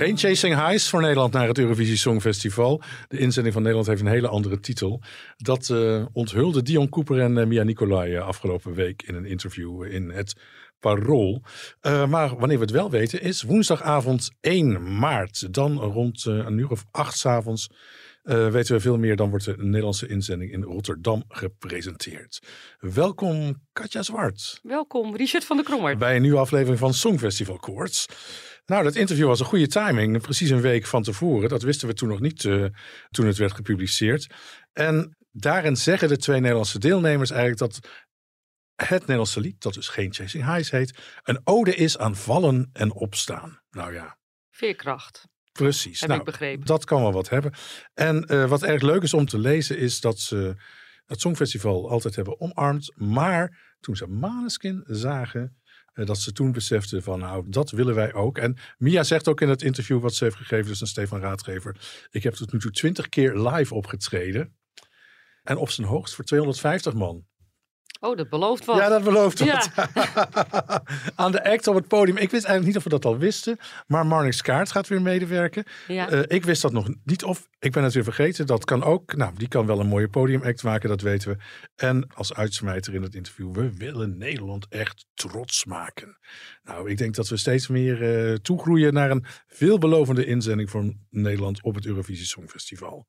Geen Chasing Highs voor Nederland naar het Eurovisie Songfestival. De inzending van Nederland heeft een hele andere titel. Dat uh, onthulde Dion Cooper en uh, Mia Nicolai uh, afgelopen week in een interview in het Parool. maar wanneer we het wel weten is woensdagavond 1 maart. Dan rond een uur of acht s avonds weten we veel meer. Dan wordt de Nederlandse inzending in Rotterdam gepresenteerd. Welkom Katja Zwart. Welkom Richard van der Krommer. Bij een nieuwe aflevering van Songfestival Koorts. Nou, dat interview was een goede timing. Precies een week van tevoren. Dat wisten we toen nog niet uh, toen het werd gepubliceerd. En daarin zeggen de twee Nederlandse deelnemers eigenlijk dat het Nederlandse lied, dat dus geen Chasing Highs heet, een ode is aan vallen en opstaan. Nou ja. Veerkracht. Precies. Heb nou, ik begrepen. Dat kan wel wat hebben. En uh, wat erg leuk is om te lezen is dat ze het Songfestival altijd hebben omarmd. Maar toen ze Maneskin zagen, dat ze toen beseften van nou, dat willen wij ook. En Mia zegt ook in het interview wat ze heeft gegeven, dus een Stefan Raadgever. Ik heb tot nu toe twintig keer live opgetreden. En op zijn hoogst voor 250 man. Oh, dat belooft wat. Ja, dat belooft wat. Ja. Aan de act op het podium. Ik wist eigenlijk niet of we dat al wisten. Maar Marnix Kaart gaat weer medewerken. Ja. Uh, ik wist dat nog niet. Of ik ben het weer vergeten. Dat kan ook. Nou, die kan wel een mooie podiumact maken. Dat weten we. En als uitsmijter in het interview. We willen Nederland echt trots maken. Nou, ik denk dat we steeds meer uh, toegroeien naar een veelbelovende inzending voor Nederland op het Eurovisie Songfestival.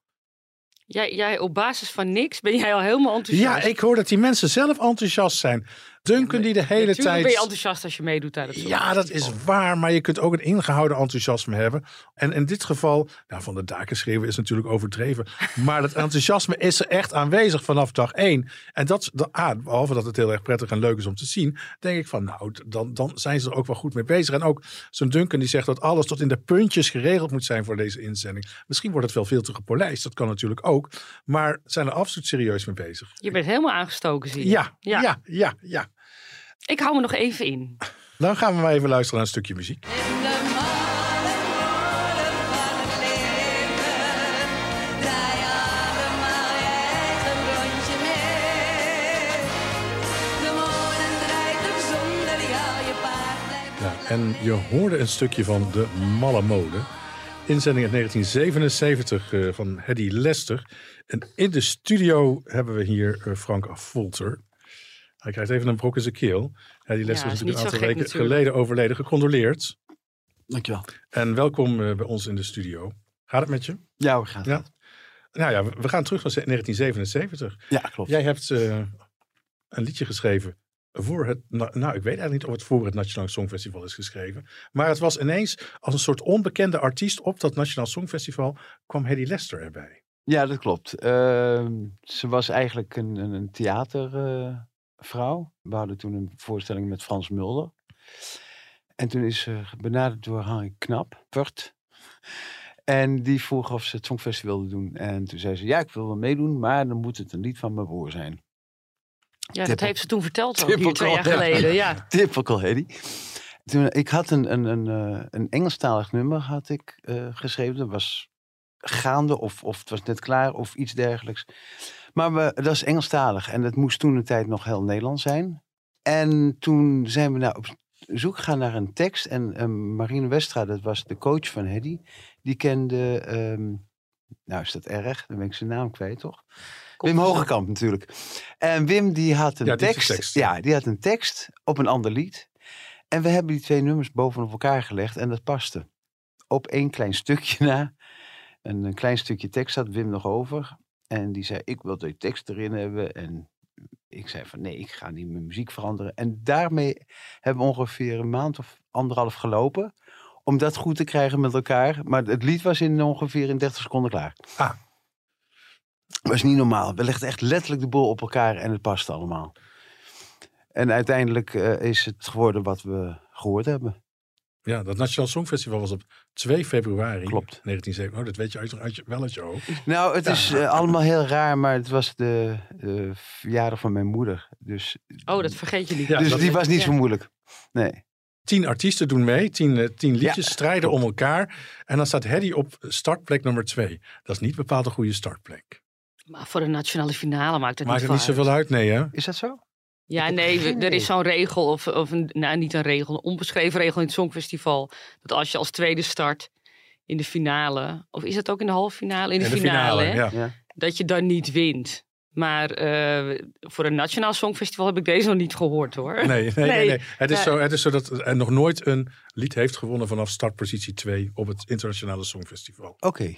Jij, jij op basis van niks ben jij al helemaal enthousiast. Ja, ik hoor dat die mensen zelf enthousiast zijn. Duncan die de hele Natuurlijk tijd... ben je enthousiast als je meedoet aan het Ja, dat is waar. Maar je kunt ook een ingehouden enthousiasme hebben. En in dit geval, nou, van de daken schreeuwen is natuurlijk overdreven. Maar dat enthousiasme is er echt aanwezig vanaf dag één. En dat, dat ah, behalve dat het heel erg prettig en leuk is om te zien, denk ik van, nou, dan, dan zijn ze er ook wel goed mee bezig. En ook zo'n Duncan die zegt dat alles tot in de puntjes geregeld moet zijn voor deze inzending. Misschien wordt het wel veel te gepolijst. Dat kan natuurlijk ook. Maar zijn er absoluut serieus mee bezig. Je bent helemaal aangestoken, zie je. Ja, ja, ja, ja. ja. Ik hou me nog even in. Dan gaan we maar even luisteren naar een stukje muziek. Ja, en je hoorde een stukje van de malle mode. Inzending uit 1977 uh, van Hedy Lester. En in de studio hebben we hier uh, Frank Volter. Hij krijgt even een brok in zijn keel. Ja, die les Ja, is natuurlijk een aantal gek weken natuurlijk. geleden overleden. Gecondoleerd. Dankjewel. En welkom eh, bij ons in de studio. Gaat het met je? Ja, hoe gaat Ja. het? Nou ja, we we gaan terug naar 1977. Ja, klopt. Jij hebt eh, een liedje geschreven voor het... Nou, ik weet eigenlijk niet of het voor het Nationaal Songfestival is geschreven. Maar het was ineens als een soort onbekende artiest op dat Nationaal Songfestival kwam Hedy Lester erbij. Ja, dat klopt. Ehm, ze was eigenlijk een, een, een theatervrouw. We hadden toen een voorstelling met Frans Mulder. En toen is ze benaderd door Harry Knap, Pert. En die vroeg of ze het Songfestival wilde doen. En toen zei ze, ja, ik wil wel meedoen, maar dan moet het een lied van mijn broer zijn. Ja, dat heeft ze toen verteld al, hier twee jaar ja. geleden. Ja. Typical Hedy. Toen, ik had een, een, een, eh, een Engelstalig nummer had ik, eh, geschreven. Dat was gaande of, of het was net klaar of iets dergelijks. Maar we, dat is Engelstalig en dat moest toen een tijd nog heel Nederlands zijn. En toen zijn we nou op zoek gegaan naar een tekst. En eh, Marine Westra, dat was de coach van Hedy, die kende... ehm, nou is dat erg, dan ben ik zijn naam kwijt toch? Wim Hogekamp natuurlijk. En Wim die had een Ja, tekst. een tekst. Ja, die had een tekst op een ander lied. En we hebben die twee nummers bovenop elkaar gelegd en dat paste. Op één klein stukje na. En een klein stukje tekst had Wim nog over. En die zei, ik wil die tekst erin hebben. En ik zei van, nee, ik ga niet mijn muziek veranderen. En daarmee hebben we ongeveer een maand of anderhalf gelopen. om dat goed te krijgen met elkaar. Maar het lied was in ongeveer in 30 seconden klaar. Ah. was niet normaal. We legden echt letterlijk de boel op elkaar en het past allemaal. En uiteindelijk eh, is het geworden wat we gehoord hebben. Ja, dat Nationaal Songfestival was op 2 februari Klopt. 1970. Oh, dat weet je uit, uit je- wel uit je hoofd. Nou, het is eh, allemaal heel raar, maar het was de eh, verjaardag van mijn moeder. Dus, Oh, dat vergeet je niet. Ja, dus die was niet ja. zo moeilijk. Nee. Tien artiesten doen mee, tien, eh, tien liedjes Ja, strijden om elkaar. En dan staat Hedy op startplek nummer 2. Dat is niet bepaald een goede startplek. Maar voor de nationale finale maakt het Maakt niet het niet veel zoveel uit? Nee, hè? Is dat zo? Ja, nee, er is zo'n regel, of, of een, nou niet een regel, een onbeschreven regel in het Songfestival. Dat als je als tweede start in de finale, of is het ook in de halve finale? In de, In de finale, hè, ja. Ja. dat je dan niet wint. Maar eh, voor een nationaal songfestival heb ik deze nog niet gehoord hoor. Nee, nee, nee. Nee. nee. Het, is Ja. zo, het is zo dat er nog nooit een lied heeft gewonnen vanaf startpositie 2 op het Internationale Songfestival. Oké,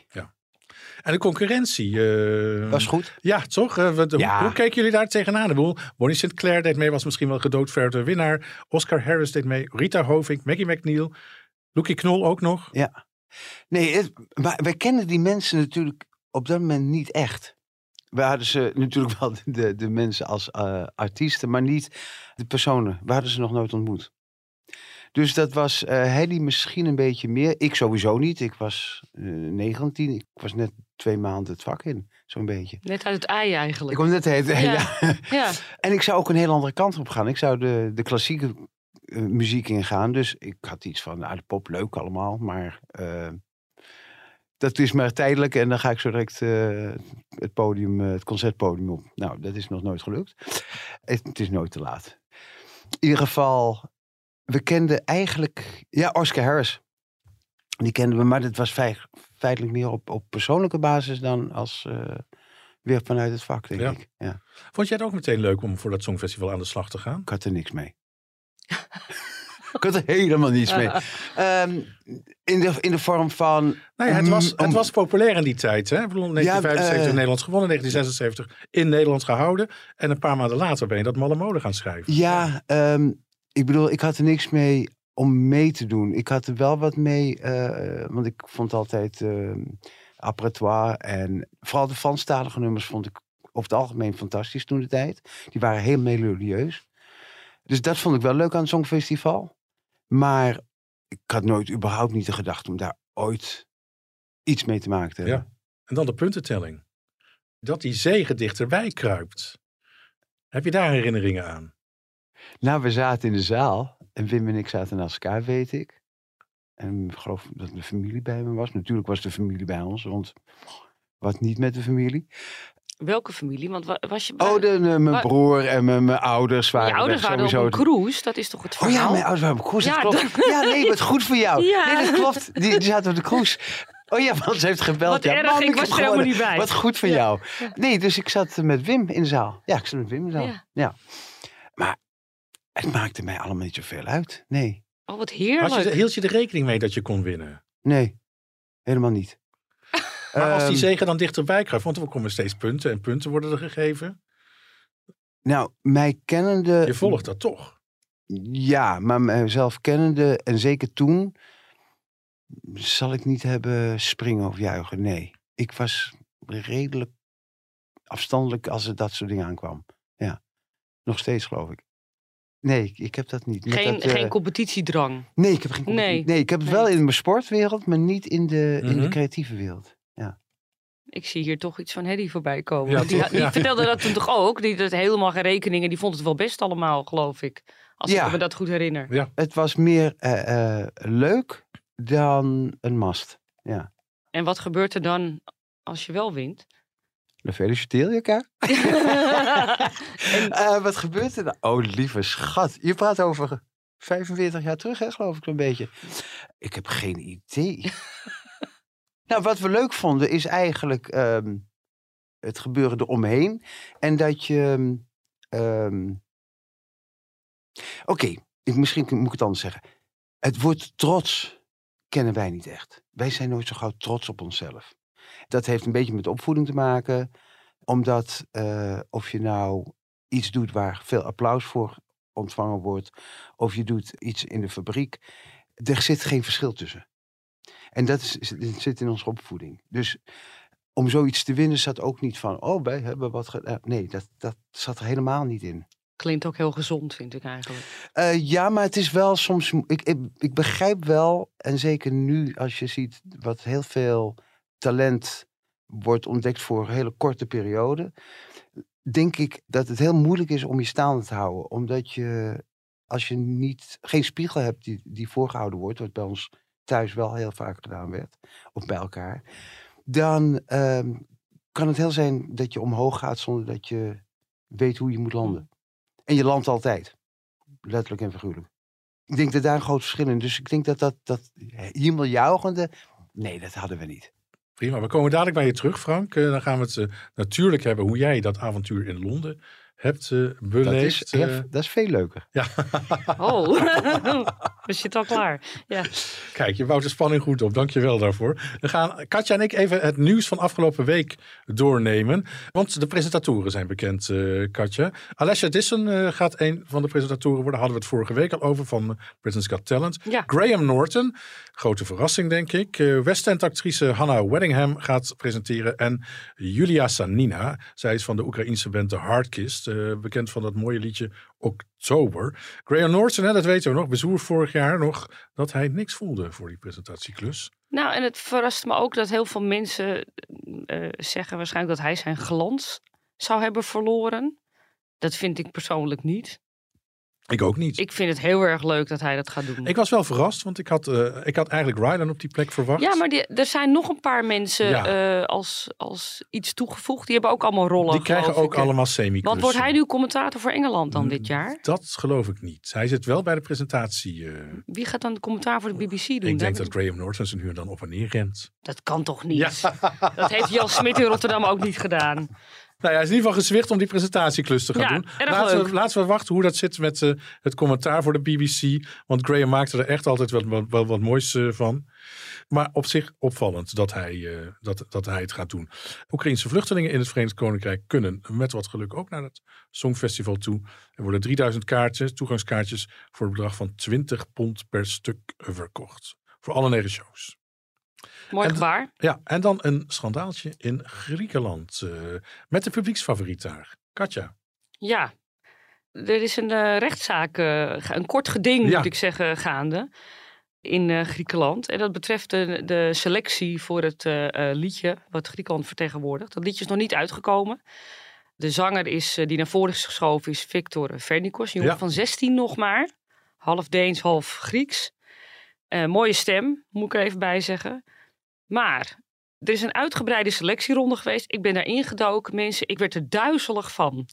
En de concurrentie. eh, was goed. Ja, toch? Eh, wat- Ja. Hoe, hoe keken jullie daar tegenaan? Ik bedoel, Bonnie St. Clair deed mee, was misschien wel gedoodverde winnaar. Oscar Harris deed mee. Rita Hovink, Maggie McNeil. Loekie Knol ook nog. Nee, het, maar wij kennen die mensen natuurlijk op dat moment niet echt. We hadden ze natuurlijk wel de, de mensen als eh, artiesten, maar niet de personen. We hadden ze nog nooit ontmoet. Dus dat was eh Hedy misschien een beetje meer. Ik sowieso niet. Ik was eh 19. Ik was net twee maanden het vak in. Zo'n beetje. Net uit het ei Ik eigenlijk. kom net heen. Ja. Ja. Ja, En ik zou ook een heel andere kant op gaan. Ik zou de, de klassieke eh, muziek ingaan. Dus ik had iets van, nou, de pop leuk allemaal. Maar dat is maar tijdelijk. En dan ga ik zo direct het podium, het concertpodium op. Nou, dat is nog nooit gelukt. Het, het is nooit te laat. In ieder geval, we kenden eigenlijk... Ja, Oscar Harris. Die kenden we, maar dat was fei- feitelijk meer op, op persoonlijke basis dan als... eh, weer vanuit het vak, denk Ja. ik. Ja. Vond jij het ook meteen leuk om voor dat Songfestival aan de slag te gaan? Ik had er niks mee. ik had er helemaal niets mee. Ehm, in, de, in de vorm van... Nou ja, het, was, het was populair in die tijd. Hè? Ik bedoel, 1975 eh, Nederlands gewonnen, 1976 in Nederland gehouden. En een paar maanden later ben je dat malle mode gaan schrijven. Ja, ehm, ik bedoel, ik had er niks mee om mee te doen. Ik had er wel wat mee, eh, want ik vond altijd apparatoir en vooral de Franstalige nummers vond ik over het algemeen fantastisch toen de tijd. Die waren heel melodieus. Dus dat vond ik wel leuk aan het Songfestival. Maar ik had nooit überhaupt niet de gedachte om daar ooit iets mee te maken te hebben. Ja. En dan de puntentelling. Dat die zegen dichterbij kruipt. Heb je daar herinneringen aan? Nou, we zaten in de zaal en Wim en ik zaten naast elkaar, weet ik. En ik geloof dat de familie bij me was. Natuurlijk was de familie bij ons, want wat niet met de familie. welke familie? Want wa- was je... Oh, de, mijn broer en mijn, mijn ouders waren je ouders waren op sowieso. een cruise, dat is toch het Oh verhaal? ja, mijn ouders waren op cruise, dat Ja, klopt. Ja, nee, wat goed voor jou. Ja. Nee, dat klopt. Die, die zaten op de cruise. Oh ja, want ze heeft gebeld. Wat ja, erg, ik was er helemaal niet bij. Wat goed voor Ja. jou. Nee, dus ik zat met Wim in de zaal. Ja, ik zat met Wim in de zaal. Ja. Ja. Maar het maakte mij allemaal niet zoveel uit. Nee, Oh, wat Had heerlijk. je, hield je er rekening mee dat je kon winnen? nee. Helemaal niet. Maar als die Ehm, zegen dan dichterbij kruipt, want er komen steeds punten en punten worden er gegeven. Nou, mij kennende... Je volgt dat toch? Ja, maar mezelf kennende en zeker toen... zal ik niet hebben springen of juichen. Nee, ik was redelijk afstandelijk als het dat soort dingen aankwam. Ja, nog steeds geloof ik. Nee, ik, heb dat niet. Met Geen, dat, eh, geen competitiedrang. nee, ik heb geen Nee. nee. ik heb het Nee. wel in mijn sportwereld, maar niet in de, in de Mhm. creatieve wereld. Ik zie hier toch iets van Hedy voorbij komen. Ja, Want die, toch? die Ja. vertelde dat toen toch ook? Die had helemaal geen rekeningen. Die vond het wel best allemaal, geloof ik. Als Ja. ik me dat goed herinner. Het was meer eh, eh, leuk dan een mast. En wat gebeurt er dan als je wel wint? Dan feliciteer je elkaar. Eh, wat gebeurt er dan? Oh, lieve schat. Je praat over 45 jaar terug, hè, geloof ik een beetje. Ik heb geen idee. nou, wat we leuk vonden is eigenlijk ehm, het gebeuren eromheen. En dat je... ehm, Oké, ik misschien moet ik het anders zeggen. Het woord trots kennen wij niet echt. Wij zijn nooit zo gauw trots op onszelf. Dat heeft een beetje met opvoeding te maken omdat eh, of je nou iets doet waar veel applaus voor ontvangen wordt, of je doet iets in de fabriek, er zit geen verschil tussen. En dat is, zit in onze opvoeding. Dus om zoiets te winnen zat ook niet van, oh, wij hebben wat gedaan. Nee, dat, dat zat er helemaal niet in. Klinkt ook heel gezond, vind ik eigenlijk. Eh, ja, maar het is wel soms. ik, ik begrijp wel, en zeker nu als je ziet wat heel veel talent wordt ontdekt voor een hele korte periode. Denk ik dat het heel moeilijk is om je staande te houden. Omdat je, als je niet, geen spiegel hebt die, die voorgehouden wordt, wat bij ons thuis wel heel vaak gedaan werd, of bij elkaar. Dan ehm, kan het heel zijn dat je omhoog gaat zonder dat je weet hoe je moet landen. En je landt altijd. Letterlijk en figuurlijk. Ik denk dat daar een groot verschil in is. Dus ik denk dat dat, dat hemeljuichende... Nee, dat hadden we niet. Prima, we komen dadelijk bij je terug, Frank. Eh, dan gaan we het eh, natuurlijk hebben hoe jij dat avontuur in Londen hebt eh, Dat is, eh. dat is veel leuker. ja, Oh, we zitten al klaar. Ja. kijk, je bouwt de spanning goed op. Dank je wel daarvoor. We gaan Katja en ik even het nieuws van afgelopen week doornemen. Want de presentatoren zijn bekend, eh, Katja. Alessia Dissen eh, gaat een van de presentatoren worden. Hadden we het vorige week al over van Britain's Got Talent. Ja. Graham Norton, grote verrassing denk ik. Eh West End actrice Hannah Weddingham gaat presenteren. En Julia Sanina, zij is van de Oekraïense band The Hardkist. Eh, bekend van dat mooie liedje Oktober. Graham Norton, hè, dat weten we nog, bezwoer vorig jaar nog dat hij niks voelde voor die presentatieklus. Nou, en het verrast me ook dat heel veel mensen eh, zeggen waarschijnlijk dat hij zijn glans zou hebben verloren. Dat vind ik persoonlijk niet. Ik ook niet. Ik, Ik vind het heel erg leuk dat hij dat gaat doen. was wel verrast, want ik had, eh, ik had eigenlijk Rylan op die plek verwacht. ja, maar die- er zijn nog een paar mensen Ja. eh, als, als iets toegevoegd. Die hebben ook allemaal rollen. die krijgen ook ik, allemaal semi Want wordt hij nu commentator voor Engeland dan dit jaar? Dat geloof ik niet. Hij zit wel bij de presentatie. eh, Wie gaat dan de commentaar voor de BBC doen? ik denk dat Graham Norton zijn nu dan op en neer rent. Dat kan toch niet? Dat heeft Jan Smit in Rotterdam ook niet gedaan. Nou ja, hij is in ieder geval gezwicht om die presentatieklus te gaan Ja, doen. Laten we, laten we wachten hoe dat zit met eh, het commentaar voor de BBC. Want Graham maakte er echt altijd wel, wel, wel wat moois eh, van. Maar op zich opvallend dat hij, eh, dat, dat hij het gaat doen. Oekraïnse vluchtelingen in het Verenigd Koninkrijk kunnen met wat geluk ook naar het Songfestival toe. Er worden 3000 kaartjes, toegangskaartjes voor het bedrag van 20 pond per stuk verkocht. Voor alle negen shows. Mooi En- gebaar. Ja, en dan een schandaaltje in Griekenland. eh, met de publieksfavoriet daar, Katja. Ja, er is een eh, rechtszaak, eh, een kort geding Ja. moet ik zeggen, gaande in Griekenland. En dat betreft de, de selectie voor het liedje wat Griekenland vertegenwoordigt. Dat liedje is nog niet uitgekomen. De zanger is, die naar voren is geschoven is Victor Vernikos, een jongen Ja. van 16 nog maar. Half Deens, half Grieks. Mooie stem, moet ik er even bij zeggen. Maar er is een uitgebreide selectieronde geweest. Ik ben daar ingedoken, mensen. Ik werd er duizelig van.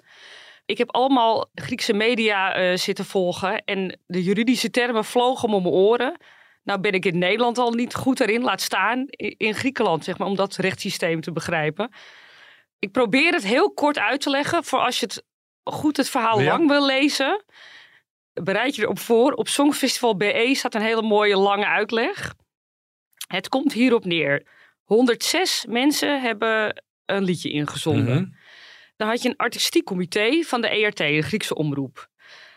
Ik heb allemaal Griekse media eh, zitten volgen. En de juridische termen vlogen om mijn oren. Nou ben ik in Nederland al niet goed erin, laat staan in Griekenland, zeg maar, om dat rechtssysteem te begrijpen. Ik probeer het heel kort uit te leggen voor als je het goed het verhaal Ja. lang wil lezen. Bereid je erop voor. Op Songfestival BE staat een hele mooie lange uitleg. Het komt hierop neer. 106 mensen hebben een liedje ingezonden. Mhm. Dan had je een artistiek comité van de ERT, de Griekse omroep.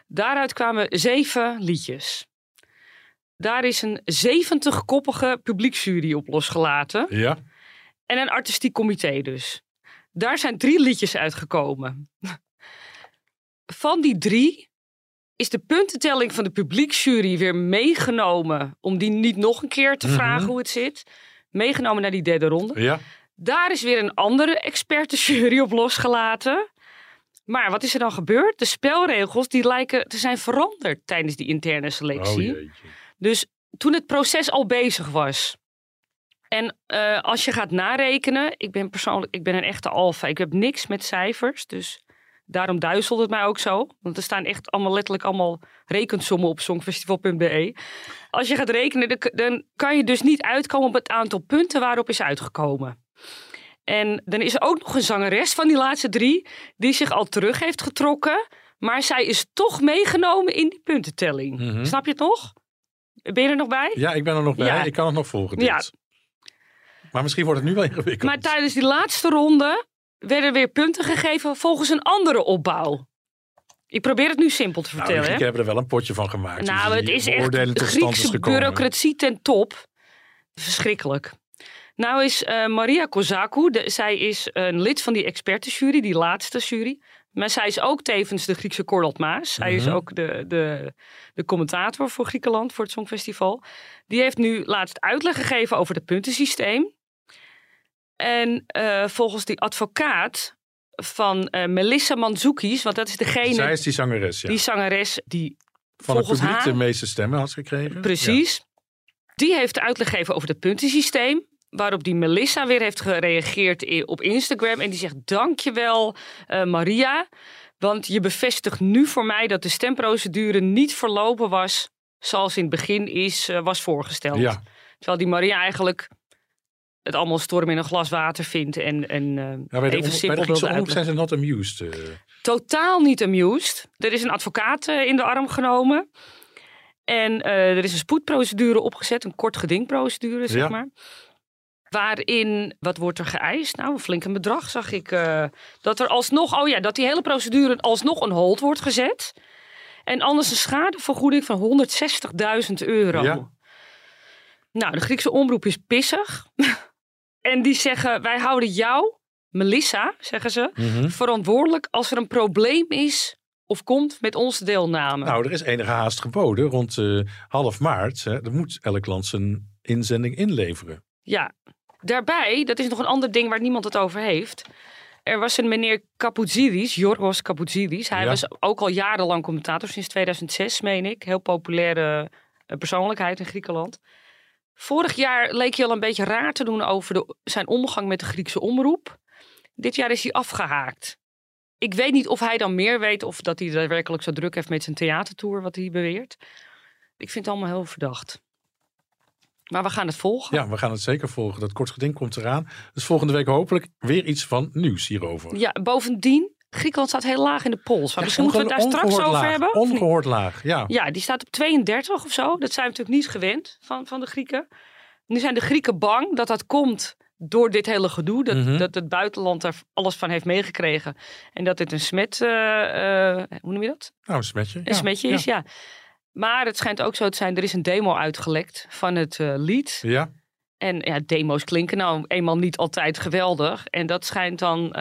Daaruit kwamen zeven liedjes. Daar is een 70-koppige publieksjury op losgelaten. Ja, En een artistiek comité dus. Daar zijn drie liedjes uitgekomen. Van die drie is de puntentelling van de publieksjury weer meegenomen. Om die niet nog een keer te Mhm. vragen hoe het zit. Meegenomen naar die derde ronde. ja. Daar is weer een andere expertenjury op losgelaten. Maar wat is er dan gebeurd? De spelregels die lijken te zijn veranderd tijdens die interne Oh selectie. jeetje. Dus toen het proces al bezig was. En eh, als je gaat narekenen, ik ben persoonlijk, ik ben een echte alfa. Ik heb niks met cijfers, dus daarom duizelt het mij ook zo. Want er staan echt allemaal letterlijk allemaal rekensommen op songfestival.be. Als je gaat rekenen, dan, kan je dus niet uitkomen op het aantal punten waarop is uitgekomen. En dan is er ook nog een zangeres van die laatste drie die zich al terug heeft getrokken. Maar zij is toch meegenomen in die puntentelling. Mhm. Snap je het nog? Ben je er nog bij? Ja, ik ben er nog bij. Ja. Ik kan het nog volgen. Dit. Ja. Maar misschien wordt het nu wel ingewikkeld. Maar tijdens die laatste ronde werden weer punten gegeven volgens een andere opbouw. Ik probeer het nu simpel te Nou, vertellen. hè? Grieken hebben er wel een potje van gemaakt. Nou, hoe het is echt is Griekse bureaucratie ten top. Verschrikkelijk. Nou is eh, Maria Kozakou, de- zij is een lid van die expertenjury, die laatste jury. Maar zij is ook tevens de Griekse Cordat Maas. Zij is Mhm. ook de, de, de commentator voor Griekenland, voor het Songfestival. Die heeft nu laatst uitleg gegeven over het puntensysteem. En eh, volgens die advocaat van eh, Melissa Mandzoukis, want dat is degene, Zij is die zangeres, ja. die zangeres die van het volgens publiek haar- de meeste stemmen had gekregen. Precies. Die heeft uitleg gegeven over het puntensysteem. Waarop die Melissa weer heeft gereageerd op Instagram. En die zegt: Dankjewel, eh Maria. Want je bevestigt nu voor mij dat de stemprocedure niet verlopen was. zoals in het begin is, was voorgesteld. Ja. Terwijl die Maria eigenlijk het allemaal storm in een glas water vindt. En, en eh, Ja, bij de, even om- bij de simpel Griekse omroep zijn ze not amused. eh. Totaal niet amused. Er is een advocaat eh, in de arm genomen. En er is een spoedprocedure opgezet, een kort gedingprocedure, zeg Ja. maar. Waarin, wat wordt er geëist? Nou, een flink een bedrag zag ik. dat er alsnog, oh ja, dat die hele procedure alsnog on hold wordt gezet. En anders een schadevergoeding van 160.000 euro. Ja. Nou, de Griekse omroep is pissig. en die zeggen, wij houden jou, Melissa, zeggen ze, Mhm. verantwoordelijk als er een probleem is of komt met onze deelname. Nou, er is enige haast geboden. Rond eh, half maart hè, er moet elk land zijn inzending inleveren. Ja, daarbij, dat is nog een ander ding waar niemand het over heeft. Er was een meneer Kapoutsidis, Jorgos Kapoutsidis. Hij Ja. was ook al jarenlang commentator, sinds 2006 meen ik. Heel populaire eh, persoonlijkheid in Griekenland. Vorig jaar leek hij al een beetje raar te doen over de, zijn omgang met de Griekse omroep. Dit jaar is hij afgehaakt. Ik weet niet of hij dan meer weet of dat hij daadwerkelijk zo druk heeft met zijn theatertour, wat hij beweert. Ik vind het allemaal heel verdacht. Maar we gaan het volgen. Ja, we gaan het zeker volgen. Dat kort geding komt eraan. Dus volgende week hopelijk weer iets van nieuws hierover. Ja, bovendien, Griekenland staat heel laag in de pols. Maar misschien moeten we het daar straks over laag. hebben. Ongehoord laag, ja. Ja, die staat op 32 of zo. Dat zijn we natuurlijk niet gewend van, van de Grieken. Nu zijn de Grieken bang dat dat komt door dit hele gedoe. Dat, Mhm. dat het buitenland daar alles van heeft meegekregen. En dat dit een smet, eh, eh, hoe noem je dat? Nou, een smetje. Een ja, smetje is, ja. Maar het schijnt ook zo te zijn, er is een demo uitgelekt van het eh, lied. Ja, En ja, demo's klinken nou eenmaal niet altijd geweldig. En dat schijnt dan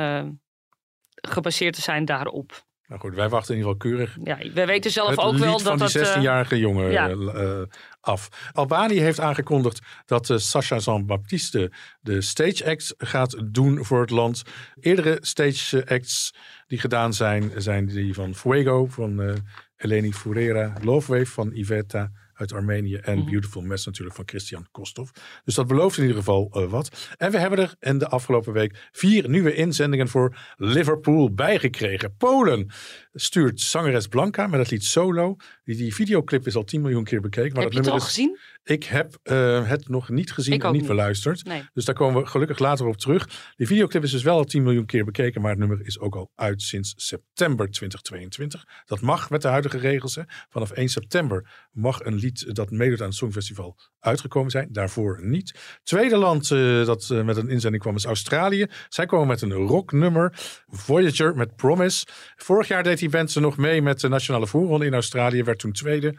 gebaseerd te zijn daarop. nou goed, wij wachten in ieder geval keurig Ja, we weten zelf het ook wel dat dat... eh, 16-jarige jongen ja. eh, eh, af. Albanië heeft aangekondigd dat uh, Sasha Jean-Baptiste de stage acts gaat doen voor het land. Eerdere stage acts die gedaan zijn, zijn die van Fuego, van Eleni Furera, Love Wave van Iveta uit Armenië en Mhm. Beautiful Mess natuurlijk van Christian Kostov. Dus dat belooft in ieder geval eh, wat. En we hebben er in de afgelopen week vier nieuwe inzendingen voor Liverpool bijgekregen. Polen stuurt zangeres Blanca met het lied Solo. Die, die videoclip is al 10 miljoen keer bekeken. Maar heb je het al is, gezien? ik heb eh, het nog niet gezien Ik en niet niet. beluisterd. Nee. Dus daar komen we gelukkig later op terug. Die videoclip is dus wel al 10 miljoen keer bekeken, maar het nummer is ook al uit sinds september 2022. Dat mag met de huidige regels. Hè. Vanaf 1 september mag een lied dat meedoet aan het Songfestival uitgekomen zijn. Daarvoor niet. Tweede land eh, dat eh, met een inzending kwam is Australië. Zij komen met een rocknummer. Voyager met Promise. Vorig jaar deed die band nog mee met de nationale voorronde in Australië. Werd toen tweede.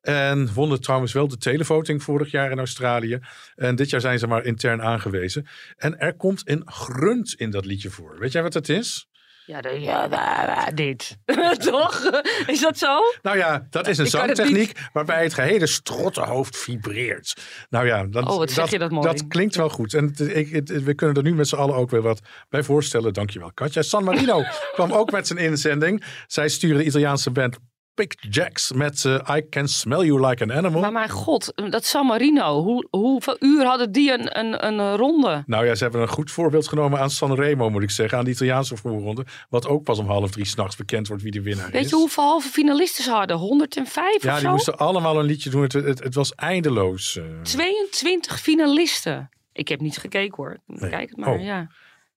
En wonnen trouwens wel de televoting vorig jaar in Australië. En dit jaar zijn ze maar intern aangewezen. En er komt een grunt in dat liedje voor. Weet jij wat het is? Ja, de, ja da- da- dit. Toch? Is dat zo? Nou ja, dat is een zangtechniek waarbij het gehele strottenhoofd vibreert. Nou ja, dat, Oh, dat mooi. dat klinkt wel goed. En ik, we kunnen er nu met z'n allen ook weer wat bij voorstellen. Dankjewel, Katja. San Marino kwam ook met zijn inzending. Zij sturen de Italiaanse band Pick Jacks met eh, I Can Smell You Like an Animal. Maar mijn god, dat San Marino. Hoe, hoeveel uur hadden die een, een, een ronde? Nou ja, ze hebben een goed voorbeeld genomen aan Sanremo, moet ik zeggen. Aan de Italiaanse voorronde. Wat ook pas om half drie s'nachts bekend wordt wie de winnaar Weet is. je hoeveel halve finalisten ze hadden? 105 ja, of die zo? moesten allemaal een liedje doen. Het, het, het was eindeloos. eh. 22 finalisten. Ik heb niet gekeken hoor. Nee. Kijk het maar, Oh. ja.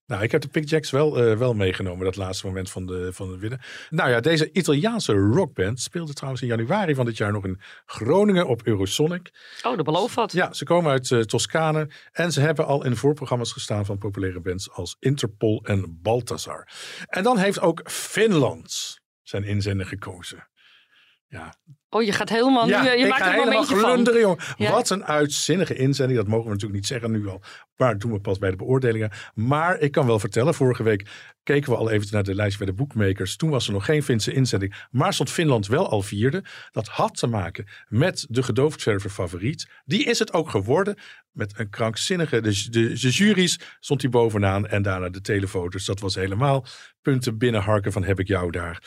Nou, ik heb de Pick Jacks wel, eh, wel meegenomen, dat laatste moment van de, van de winnen. Nou ja, deze Italiaanse rockband speelde trouwens in januari van dit jaar nog in Groningen op Eurosonic. Oh, dat belooft wat. Ja, ze komen uit eh, Toscane en ze hebben al in voorprogramma's gestaan van populaire bands als Interpol en Balthazar. En dan heeft ook Finland zijn inzender gekozen. Ja, Oh, je gaat helemaal nu... Je ik maakt ga er een helemaal glunderen, jongen. Ja. Wat een uitzinnige inzending. Dat mogen we natuurlijk niet zeggen nu al. Maar doen we pas bij de beoordelingen. Maar ik kan wel vertellen, vorige week keken we al even naar de lijst bij de boekmakers. Toen was er nog geen Finse inzending. Maar stond Finland wel al vierde. Dat had te maken met de gedoofdverver favoriet. Die is het ook geworden. Met een krankzinnige... De, de, de juries stond hij bovenaan. En daarna de telefoto's. Dat was helemaal punten binnenharken van heb ik jou daar.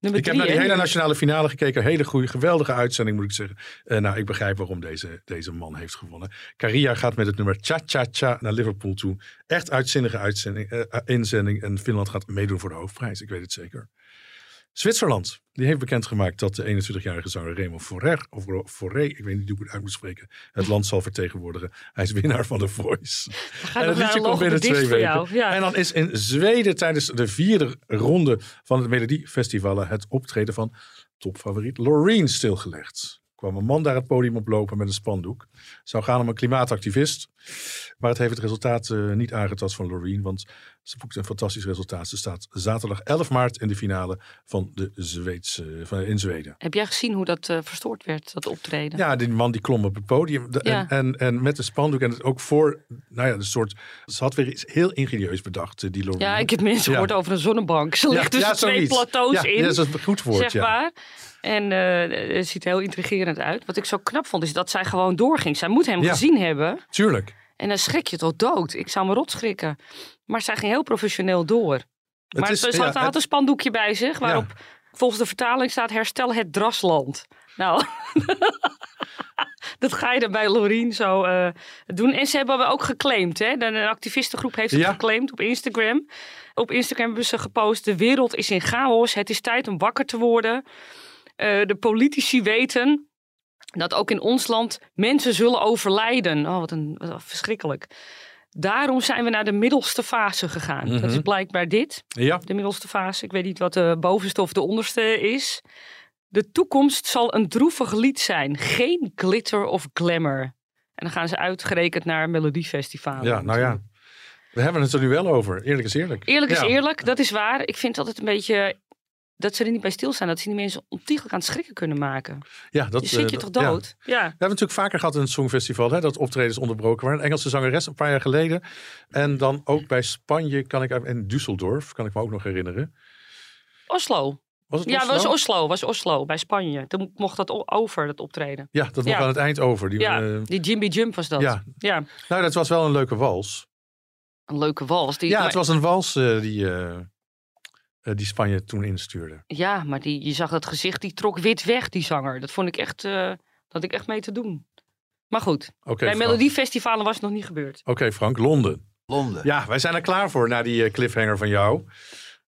Nummer Ik heb naar die hè? hele nationale finale gekeken. Hele goede, geweldige uitzending moet ik zeggen. Eh, nou, ik begrijp waarom deze, deze man heeft gewonnen. Caria gaat met het nummer Cha Cha Cha naar Liverpool toe. Echt uitzinnige uitzending, eh, inzending. En Finland gaat meedoen voor de hoofdprijs. Ik weet het zeker. Zwitserland, die heeft bekendgemaakt dat de 21-jarige zanger Raymond Forrer, of Forré, ik weet niet hoe ik het uit moet spreken, het land zal vertegenwoordigen. Hij is winnaar van de Voice. En het liedje komt binnen twee weken. Ja. En dan is in Zweden tijdens de vierde ronde van het Melodiefestival het optreden van topfavoriet Loreen stilgelegd. Kwam een man daar het podium oplopen met een spandoek. Zou gaan om een klimaatactivist. Maar het heeft het resultaat eh, niet aangetast van Loreen. Want ze boekte een fantastisch resultaat. Ze staat zaterdag 11 maart in de finale van de Zweedse, van, in Zweden. Heb jij gezien hoe dat eh, verstoord werd, dat optreden? Ja, die man die klom op het podium. De- Ja. en, en, en met de spandoek. En het ook voor, nou ja, een soort... Ze had weer iets heel ingenieus bedacht, eh, die Loreen. Ja, ik heb mensen Ja. gehoord over een zonnebank. Ze ligt tussen twee plateaus in. Ja, dat is een goed woord, zeg maar. En eh, het ziet er heel intrigerend uit. Wat ik zo knap vond, is dat zij gewoon doorging. Zij moet hem gezien hebben. Tuurlijk. En dan schrik je tot dood. Ik zou me rot schrikken. Maar zij ging heel professioneel door. maar is- ze ja, had, het- een spandoekje bij zich. Waarop volgens de vertaling staat herstel het drasland. Nou, dat ga je dan bij Lorien zo eh, doen. En ze hebben ook geclaimd. Hè? De activistengroep heeft het Ja. geclaimd op Instagram. Op Instagram hebben ze gepost. De wereld is in chaos. Het is tijd om wakker te worden. Eh, de politici weten dat ook in ons land mensen zullen overlijden. Oh, wat een wat verschrikkelijk. Daarom zijn we naar de middelste fase gegaan. Dat is Mhm. blijkbaar dit, Ja, de middelste fase. Ik weet niet wat de bovenste of de onderste is. De toekomst zal een droevig lied zijn. Geen glitter of glamour. En dan gaan ze uitgerekend naar Melodiefestivalen. ja, nou ja. We hebben het er nu wel over. Eerlijk is eerlijk. Eerlijk is Ja. eerlijk, dat is waar. Ik vind altijd een beetje dat ze er niet bij stilstaan. Dat ze die mensen ontiegelijk aan het schrikken kunnen maken. Ja, dat, Je schrik je eh, toch ja. dood? Ja. We hebben natuurlijk vaker gehad in het Songfestival hè, dat optredens onderbroken waren. Een Engelse zangeres een paar jaar geleden. En dan ook bij Spanje kan ik en Düsseldorf kan ik me ook nog herinneren. Oslo. Was het Ja, Oslo? was Oslo. Was Oslo bij Spanje. Toen mocht dat over, dat optreden. Ja, dat Ja. aan het eind over. Die, Ja, eh, die Jimmy Jump was dat. ja. Ja, nou, dat was wel een leuke wals. een leuke wals. Die, Ja, maar, het was een wals eh, die, eh, die Spanje toen instuurde. ja, maar die, je zag dat gezicht, die trok wit weg, die zanger. Dat vond ik echt, eh, dat had ik echt mee te doen. Maar goed, Oké, bij. Melodiefestivalen was het nog niet gebeurd. Oké, Frank, Londen. Londen. Ja, wij zijn er klaar voor na die eh, cliffhanger van jou.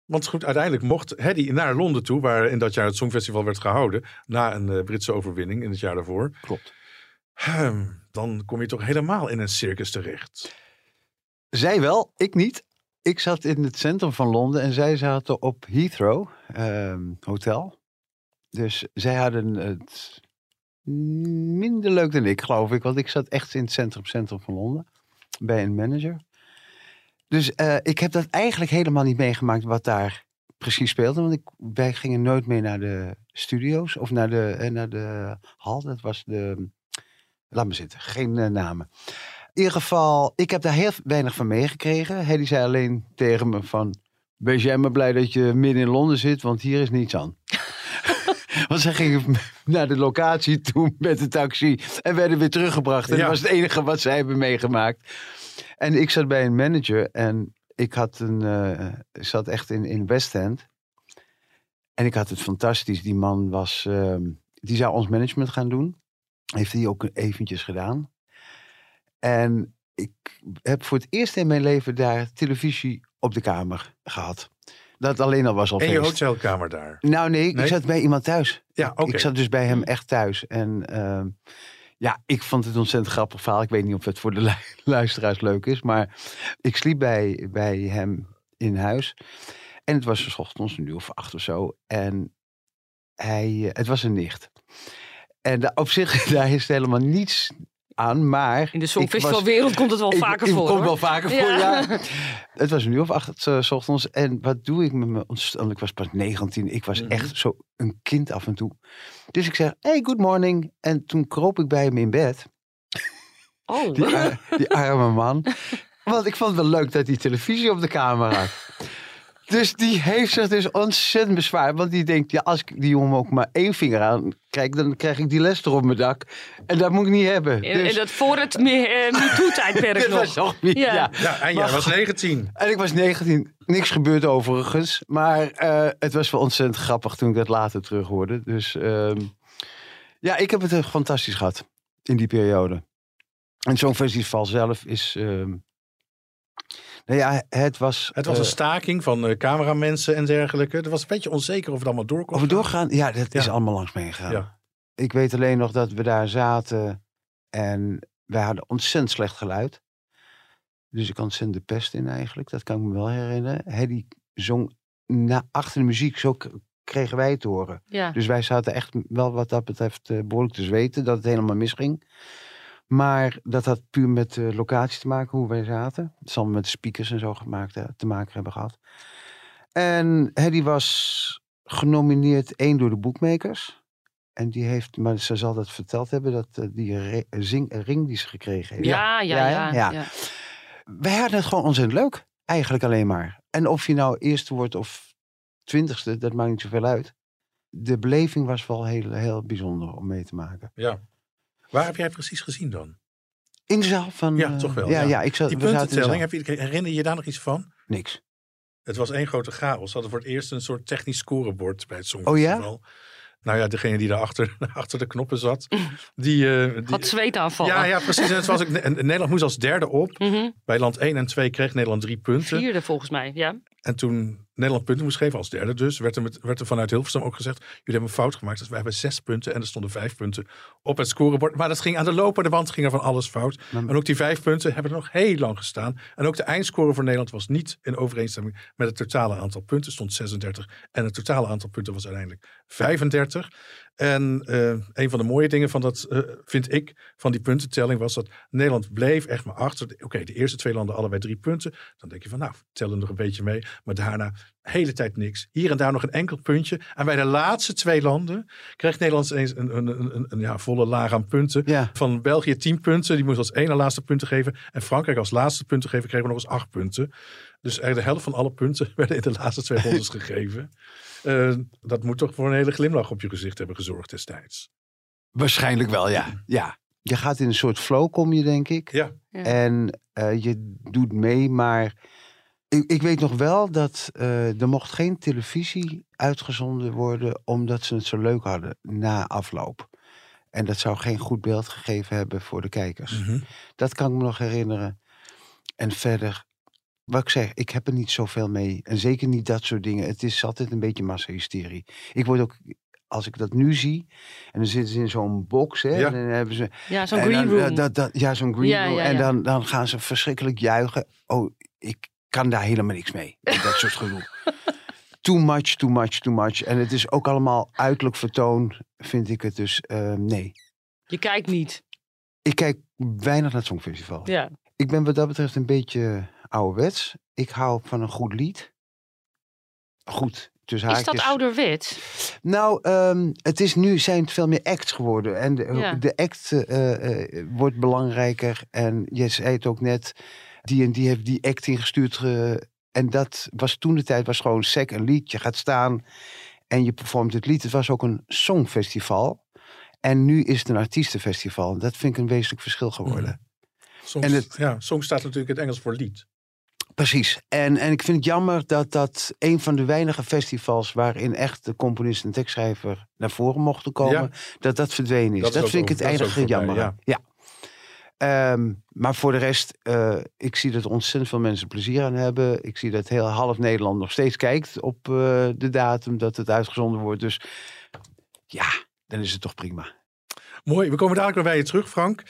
Want goed, uiteindelijk mocht Hedy naar Londen toe, waar in dat jaar het Songfestival werd gehouden, na een Britse overwinning in het jaar daarvoor. Klopt. Hm, dan kom je toch helemaal in een circus terecht. Zij wel, ik niet. Ik zat in het centrum van Londen en zij zaten op Heathrow ehm, Hotel. Dus zij hadden het minder leuk dan ik, geloof ik. Want ik zat echt in het centrum, centrum van Londen. Bij een manager. Dus eh, ik heb dat eigenlijk helemaal niet meegemaakt wat daar precies speelde. Want ik, wij gingen nooit mee naar de studio's of naar de, eh, naar de hal. Dat was de... Laat me zitten, geen eh, namen. In ieder geval, ik heb daar heel weinig van meegekregen. Hedy zei alleen tegen me van... Wees jij maar blij dat je midden in Londen zit, want hier is niets aan. want zij gingen naar de locatie toe met de taxi en werden weer teruggebracht. En Ja. dat was het enige wat zij hebben meegemaakt. En ik zat bij een manager en ik had een, eh, zat echt in, in West End. En ik had het fantastisch. Die man was, ehm, die zou ons management gaan doen. Heeft hij ook eventjes gedaan. En ik heb voor het eerst in mijn leven daar televisie op de kamer gehad. Dat alleen al was al In je hotelkamer daar. Nou nee, Nee? ik zat bij iemand thuis. Ja, oké. Ik zat dus bij hem echt thuis. En ehm, ja, ik vond het een ontzettend grappig verhaal. Ik weet niet of het voor de lu- luisteraars leuk is. Maar ik sliep bij, bij hem in huis. En het was 's ochtends, een uur of acht of zo. En hij, eh, het was een nicht. En op zich, daar is helemaal niets aan, maar... In de songfestivalwereld komt het wel ik, vaker ik voor. kom hoor. wel vaker voor, Ja. Het was een uur of acht eh, s ochtends. En wat doe ik met me? ontst- Ik was pas 19. Ik was Mhm. echt zo een kind af en toe. Dus ik zeg, hey, good morning. En toen kroop ik bij hem in bed. Oh, Die, die arme man. Want ik vond het wel leuk dat hij televisie op de kamer had. Dus die heeft zich dus ontzettend bezwaard. Want die denkt, ja, als ik die jongen ook maar één vinger aan kijk, dan krijg ik die les op mijn dak. En dat moet ik niet hebben. en, Dus en dat voor het me- eh, MeToo-tijdperk nog. was nog niet, Ja. ja. Ja, en jij Maar- was 19. En ik was 19. Niks gebeurd overigens. Maar eh, het was wel ontzettend grappig toen ik dat later terug hoorde. Dus ehm, ja, ik heb het echt fantastisch gehad in die periode. En zo'n festival zelf is... ehm, nou ja, het was... Het was eh, een staking van eh, cameramensen en dergelijke. Het was een beetje onzeker of het allemaal door kon Of we gaan. doorgaan? Ja, dat is allemaal langs me gegaan. Ja. Ik weet alleen nog dat we daar zaten en wij hadden ontzettend slecht geluid. Dus ik ontzettend de pest in eigenlijk, dat kan ik me wel herinneren. Hedy zong na, achter de muziek, zo kregen wij het te horen. Ja. Dus wij zaten echt wel wat dat betreft eh, behoorlijk te zweten dat het helemaal misging. Maar dat had puur met de locatie te maken, hoe wij zaten. Het zal met de speakers en zo gemaakt, eh, te maken hebben gehad. En Hedy was genomineerd één door de boekmakers. En die heeft, maar ze zal dat verteld hebben, dat eh, die re- zing, ring die ze gekregen heeft. Ja, ja, Ja, ja. ja. ja. Wij hadden het gewoon ontzettend leuk. Eigenlijk alleen maar. En of je nou eerste wordt of twintigste, dat maakt niet zoveel uit. De beleving was wel heel, heel bijzonder om mee te maken. Ja. Waar heb jij precies gezien dan? In de zaal van... Ja, toch wel, Ja, ja. ja. ik zat, Die puntentelling, heb je, herinner je je daar nog iets van? Niks. Het was één grote chaos. Ze hadden voor het eerst een soort technisch scorebord bij het Oh Songfestival. Nou ja, degene die daar achter, achter de knoppen zat. Die, eh, die, Had zweetaanvallen. ja, ja, precies. En het was ook, en Nederland moest als derde op. Mhm. Bij land 1 en 2 kreeg Nederland drie punten. Vierde volgens mij, ja. En toen Nederland punten moest geven als derde dus, werd er, met, werd er vanuit Hilversum ook gezegd, jullie hebben een fout gemaakt. Dus wij hebben zes punten en er stonden vijf punten op het scorebord. Maar dat ging aan de lopende band, ging er van alles fout. Maar- En ook die vijf punten hebben er nog heel lang gestaan. En ook de eindscore voor Nederland was niet in overeenstemming met het totale aantal punten. stond 36 en het totale aantal punten was uiteindelijk 35. En eh, een van de mooie dingen van dat, eh, vind ik, van die puntentelling was dat Nederland bleef echt maar achter. Oké, de eerste twee landen allebei drie punten. Dan denk je van, nou, tellen nog een beetje mee. Maar daarna de hele tijd niks. Hier en daar nog een enkel puntje. En bij de laatste twee landen kreeg Nederland ineens een, een, een, ja, volle laag aan punten. Ja. Van België 10 punten, die moest als ene laatste punten geven. En Frankrijk als laatste punten geven, kregen we nog eens 8 punten. Dus eigenlijk de helft van alle punten werden in de laatste twee rondes gegeven. Eh, dat moet toch voor een hele glimlach op je gezicht hebben gezorgd destijds. Waarschijnlijk wel, ja. ja. Je gaat in een soort flow, kom je denk ik. Ja. Ja. En eh, je doet mee, maar ik, ik weet nog wel dat eh, er mocht geen televisie uitgezonden worden omdat ze het zo leuk hadden na afloop. En dat zou geen goed beeld gegeven hebben voor de kijkers. Mhm. Dat kan ik me nog herinneren. En verder, wat ik zeg, ik heb er niet zoveel mee. En zeker niet dat soort dingen. Het is altijd een beetje massahysterie. Ik word ook, als ik dat nu zie, en dan zitten ze in zo'n box, hè, Ja. en dan hebben ze Ja, zo'n en green dan, room. dat, dat, ja, zo'n green Ja, room. ja, En dan, dan gaan ze verschrikkelijk juichen. Oh, ik kan daar helemaal niks mee. Dat soort gedoe. Too much, too much, too much. En het is ook allemaal uiterlijk vertoon, vind ik het dus. eh, nee. Je kijkt niet. Ik kijk weinig naar het Songfestival. Ja. Ik ben wat dat betreft een beetje ouderwets. Ik hou van een goed lied. Goed, tussen Is haakjes. dat ouderwets? Nou, ehm, het is nu zijn het veel meer acts geworden. En de, Ja. de act eh, eh, wordt belangrijker. En je zei het ook net, die en die heeft die act ingestuurd. ge- en dat was toen de tijd was gewoon sec een lied. Je gaat staan en je performt het lied. Het was ook een songfestival. En nu is het een artiestenfestival. En dat vind ik een wezenlijk verschil geworden. Soms, En het- ja, soms staat natuurlijk in het Engels voor lied. Precies. En, en ik vind het jammer dat dat een van de weinige festivals waarin echt de componist en tekstschrijver naar voren mochten komen, dat dat verdwenen is. Dat Dat, is ook vind ik het voorbij, jammer. Ja. Ehm, maar voor de rest, eh, ik zie dat ontzettend veel mensen plezier aan hebben. Ik zie dat heel half Nederland nog steeds kijkt op eh, de datum dat het uitgezonden wordt. Dus ja, dan is het toch prima. Mooi, we komen dadelijk weer bij je terug, Frank.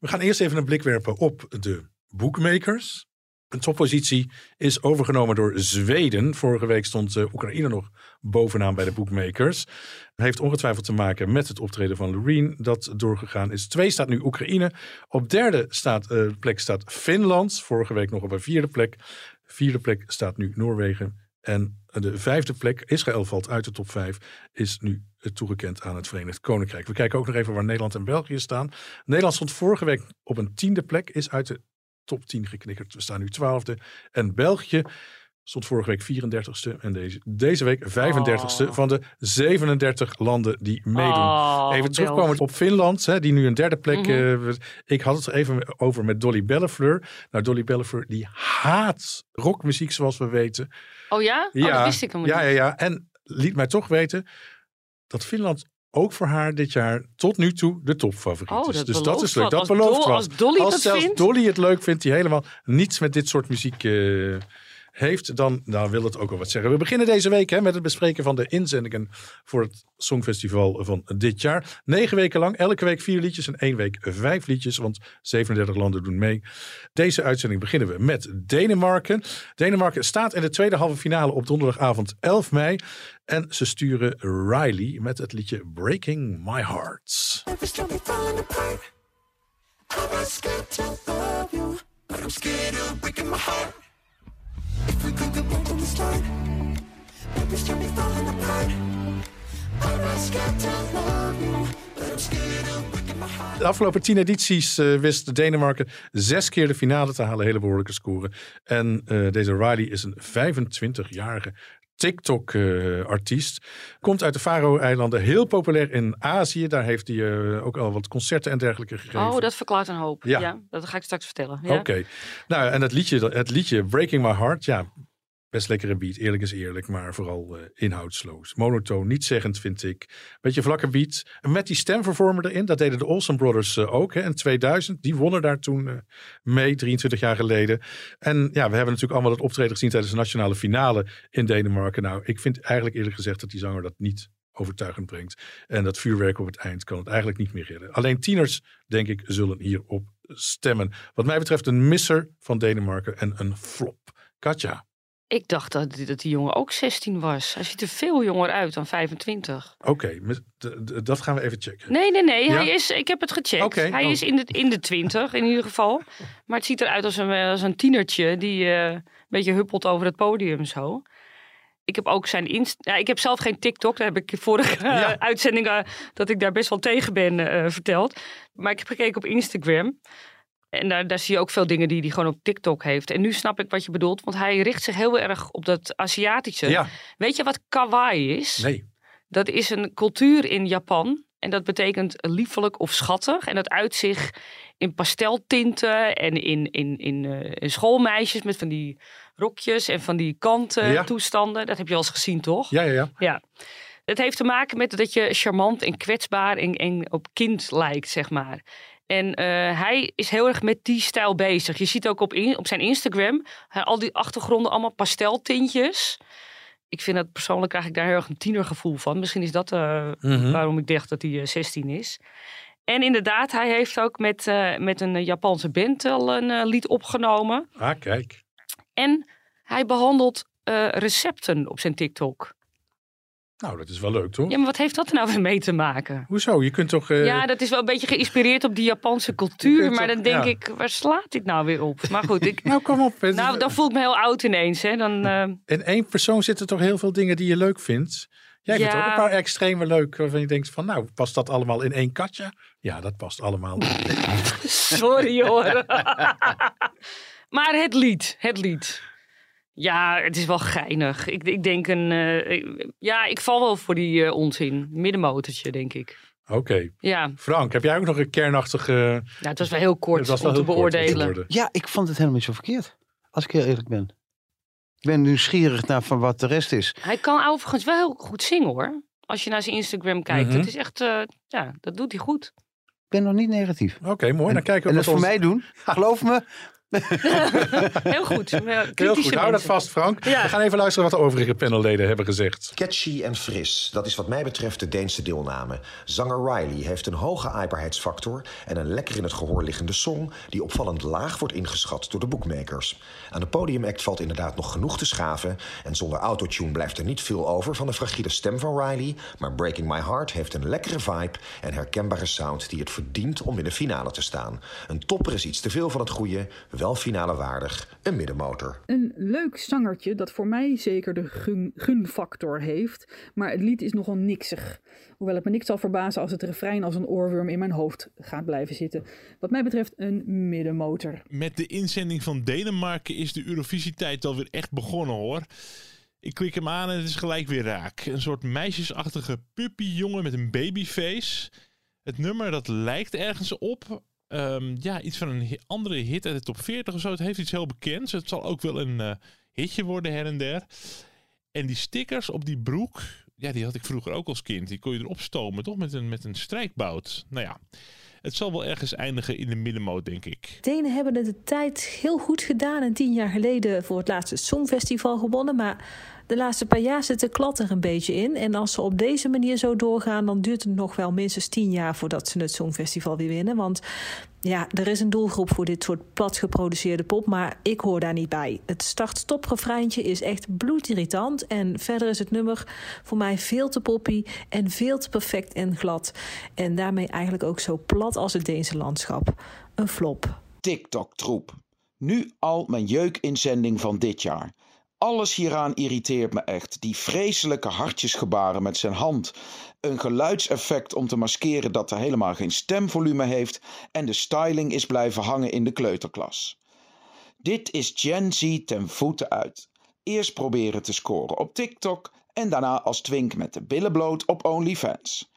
We gaan eerst even een blik werpen op de bookmakers. Een toppositie is overgenomen door Zweden. Vorige week stond uh, Oekraïne nog bovenaan bij de bookmakers. Heeft ongetwijfeld te maken met het optreden van Loreen dat doorgegaan is. Twee staat nu Oekraïne. Op derde staat, uh, plek staat Finland. Vorige week nog op een vierde plek. Vierde plek staat nu Noorwegen. En de vijfde plek, Israël valt uit de top vijf, is nu toegekend aan het Verenigd Koninkrijk. We kijken ook nog even waar Nederland en België staan. Nederland stond vorige week op een tiende plek, is uit de top 10 geknikkerd. We staan nu twaalfde. En België stond vorige week 34ste en deze, deze week 35ste van de 37 landen die meedoen. Oh, even terugkomen op Finland, hè, die nu een derde plek. Mhm. uh, ik had het even over met Dolly Bellefleur. Nou, Dolly Bellefleur die haat rockmuziek zoals we weten. Oh ja? Oh, dat wist ik helemaal ja, niet. ja, ja. En liet mij toch weten dat Finland ook voor haar dit jaar tot nu toe de topfavoriet Oh, is. dat dus dat belooft is leuk. wat. Dat Als belooft Dol- als Dolly zelfs vindt? Dolly het leuk vindt, die helemaal niets met dit soort muziek eh, heeft, dan, dan wil het ook wel wat zeggen. We beginnen deze week hè, met het bespreken van de inzendingen voor het Songfestival van dit jaar. Negen weken lang, elke week vier liedjes en één week vijf liedjes, want 37 landen doen mee. Deze uitzending beginnen we met Denemarken. Denemarken staat in de tweede halve finale op donderdagavond 11 mei. En ze sturen Riley met het liedje Breaking My Heart. I'm scared of breaking my heart. De afgelopen tien edities uh, wist Denemarken zes keer de finale te halen. Hele behoorlijke score. En uh, deze Riley is een 25-jarige TikTok-artiest. Komt uit de Faroe-eilanden, heel populair in Azië. Daar heeft hij uh, ook al wat concerten en dergelijke gegeven. Oh, dat verklaart een hoop. Ja. Ja, dat ga ik straks vertellen. Oké. Ja. Okay. Nou, en het liedje, het liedje Breaking My Heart, ja, best lekkere beat. Eerlijk is eerlijk, maar vooral uh, inhoudsloos. Monotoon, niet zeggend vind ik. Beetje vlakke beat. Met die stemvervormer erin, dat deden de Olsen Brothers uh, ook. Hè, in 2000, die wonnen daar toen uh, mee, 23 jaar geleden. En ja, we hebben natuurlijk allemaal het optreden gezien tijdens de nationale finale in Denemarken. Nou, ik vind eigenlijk eerlijk gezegd dat die zanger dat niet overtuigend brengt. En dat vuurwerk op het eind kan het eigenlijk niet meer redden. Alleen tieners, denk ik, zullen hierop stemmen. Wat mij betreft een misser van Denemarken en een flop. Katja. Ik dacht dat, dat die jongen ook 16 was. Hij ziet er veel jonger uit dan 25. Oké, okay, dat gaan we even checken. Nee, nee, nee. Ja? Hij is, ik heb het gecheckt. Okay, hij oh. is in de, in de 20 in ieder geval. Maar het ziet eruit als een, als een tienertje die uh, een beetje huppelt over het podium zo. Ik heb ook zijn inst ja, ik heb zelf geen TikTok. Daar heb ik vorige ja. uh, uitzendingen dat ik daar best wel tegen ben uh, verteld. Maar ik heb gekeken op Instagram. En daar, daar zie je ook veel dingen die hij gewoon op TikTok heeft. En nu snap ik wat je bedoelt, want hij richt zich heel erg op dat Aziatische. Ja. Weet je wat kawaii is? Nee. Dat is een cultuur in Japan. En dat betekent liefelijk of schattig. En dat uit zich in pasteltinten en in, in, in, uh, in schoolmeisjes met van die rokjes en van die kanten Ja. toestanden. Dat heb je al eens gezien, toch? Ja, ja, ja. Ja. Het heeft te maken met dat je charmant en kwetsbaar en, en op kind lijkt, zeg maar. En uh, hij is heel erg met die stijl bezig. Je ziet ook op, in, op zijn Instagram al die achtergronden, allemaal pasteltintjes. Ik vind dat persoonlijk krijg ik daar heel erg een tienergevoel van. Misschien is dat uh, Mhm. -hmm. waarom ik dacht dat hij 16 is. En inderdaad, hij heeft ook met, met een Japanse band al een lied opgenomen. Ah, kijk. En hij behandelt recepten op zijn TikTok. Nou, dat is wel leuk, toch? Ja, maar wat heeft dat er nou weer mee te maken? Hoezo? Je kunt toch... Uh... Ja, dat is wel een beetje geïnspireerd op die Japanse cultuur. Maar toch, dan denk ja. ik, waar slaat dit nou weer op? Maar goed, ik... nou, kom op. Het... Nou, dan voel ik me heel oud ineens. Hè. Dan, uh... In één persoon zitten toch heel veel dingen die je leuk vindt? Jij vindt Ja. ook een paar extreme leuk waarvan je denkt van, nou, past dat allemaal in één katje? Ja, dat past allemaal. Sorry hoor. maar het lied, het lied. Ja, het is wel geinig. Ik, ik denk een. Uh, ja, ik val wel voor die uh, onzin. Middenmotortje, denk ik. Oké. Okay. Ja. Frank, heb jij ook nog een kernachtige. Ja, het was wel heel kort het was om te heel beoordelen. Kort ja, ik vond het helemaal niet zo verkeerd. Als ik heel eerlijk ben. Ik ben nieuwsgierig naar van wat de rest is. Hij kan overigens wel heel goed zingen hoor. Als je naar zijn Instagram kijkt. Mhm. Het is echt. Uh, ja, dat doet hij goed. Ik ben nog niet negatief. Oké, okay, mooi. En, dan kijken we en dat wat voor ons... mij doen. Geloof me, Heel goed. Heel goed, hou dat vast Frank. Ja. We gaan even luisteren wat de overige panelleden hebben gezegd. Catchy en fris, dat is wat mij betreft de Deense deelname. Zanger Riley heeft een hoge aaibaarheidsfactor en een lekker in het gehoor liggende song die opvallend laag wordt ingeschat door de bookmakers. Aan de podiumact valt inderdaad nog genoeg te schaven en zonder autotune blijft er niet veel over van de fragiele stem van Riley, maar Breaking My Heart heeft een lekkere vibe en herkenbare sound die het verdient om in de finale te staan. Een topper is iets te veel van het goede, wel finale waardig, een middenmotor. Een leuk zangertje dat voor mij zeker de gun- gunfactor heeft, maar het lied is nogal niksig. Hoewel het me niks zal verbazen als het refrein als een oorworm in mijn hoofd gaat blijven zitten. Wat mij betreft een middenmotor. Met de inzending van Denemarken is de Eurovisietijd alweer echt begonnen hoor. Ik klik hem aan en het is gelijk weer raak. Een soort meisjesachtige puppyjongen met een babyface. Het nummer dat lijkt ergens op. Ehm, ja, iets van een andere hit uit de top 40 of zo. Het heeft iets heel bekends. Het zal ook wel een eh, hitje worden her en der. En die stickers op die broek, ja, die had ik vroeger ook als kind. Die kon je erop stomen, toch? Met een, met een strijkbout. Nou ja, het zal wel ergens eindigen in de middenmoot, denk ik. Denen hebben het de tijd heel goed gedaan en tien jaar geleden voor het laatste Songfestival gewonnen. Maar de laatste paar jaar zit de klad er een beetje in. En als ze op deze manier zo doorgaan, dan duurt het nog wel minstens tien jaar voordat ze het Songfestival weer winnen. Want ja, er is een doelgroep voor dit soort plat geproduceerde pop, maar ik hoor daar niet bij. Het start-stop refreintje is echt bloedirritant. En verder is het nummer voor mij veel te poppy en veel te perfect en glad. En daarmee eigenlijk ook zo plat als het Deense landschap. Een flop. TikTok-troep. Nu al mijn jeukinzending van dit jaar. Alles hieraan irriteert me echt. Die vreselijke hartjesgebaren met zijn hand. Een geluidseffect om te maskeren dat er helemaal geen stemvolume heeft. En de styling is blijven hangen in de kleuterklas. Dit is Gen Z ten voeten uit. Eerst proberen te scoren op TikTok en daarna als twink met de billen bloot op OnlyFans.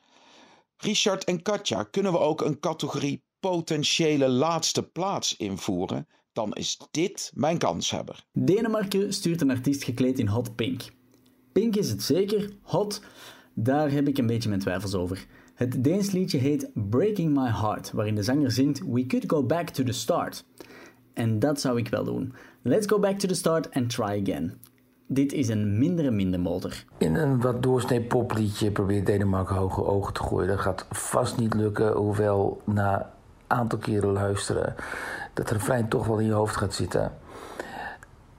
Richard en Katja, kunnen we ook een categorie potentiële laatste plaats invoeren? Dan is dit mijn kanshebber. Denemarken stuurt een artiest gekleed in hot pink. Pink is het zeker, hot, daar heb ik een beetje mijn twijfels over. Het Deens liedje heet Breaking My Heart, waarin de zanger zingt We could go back to the start. En dat zou ik wel doen. Let's go back to the start and try again. Dit is een mindere mindermotor. In een wat doorsnee popliedje probeert Denemarken hoge ogen te gooien. Dat gaat vast niet lukken, hoewel na een aantal keren luisteren dat refrein toch wel in je hoofd gaat zitten.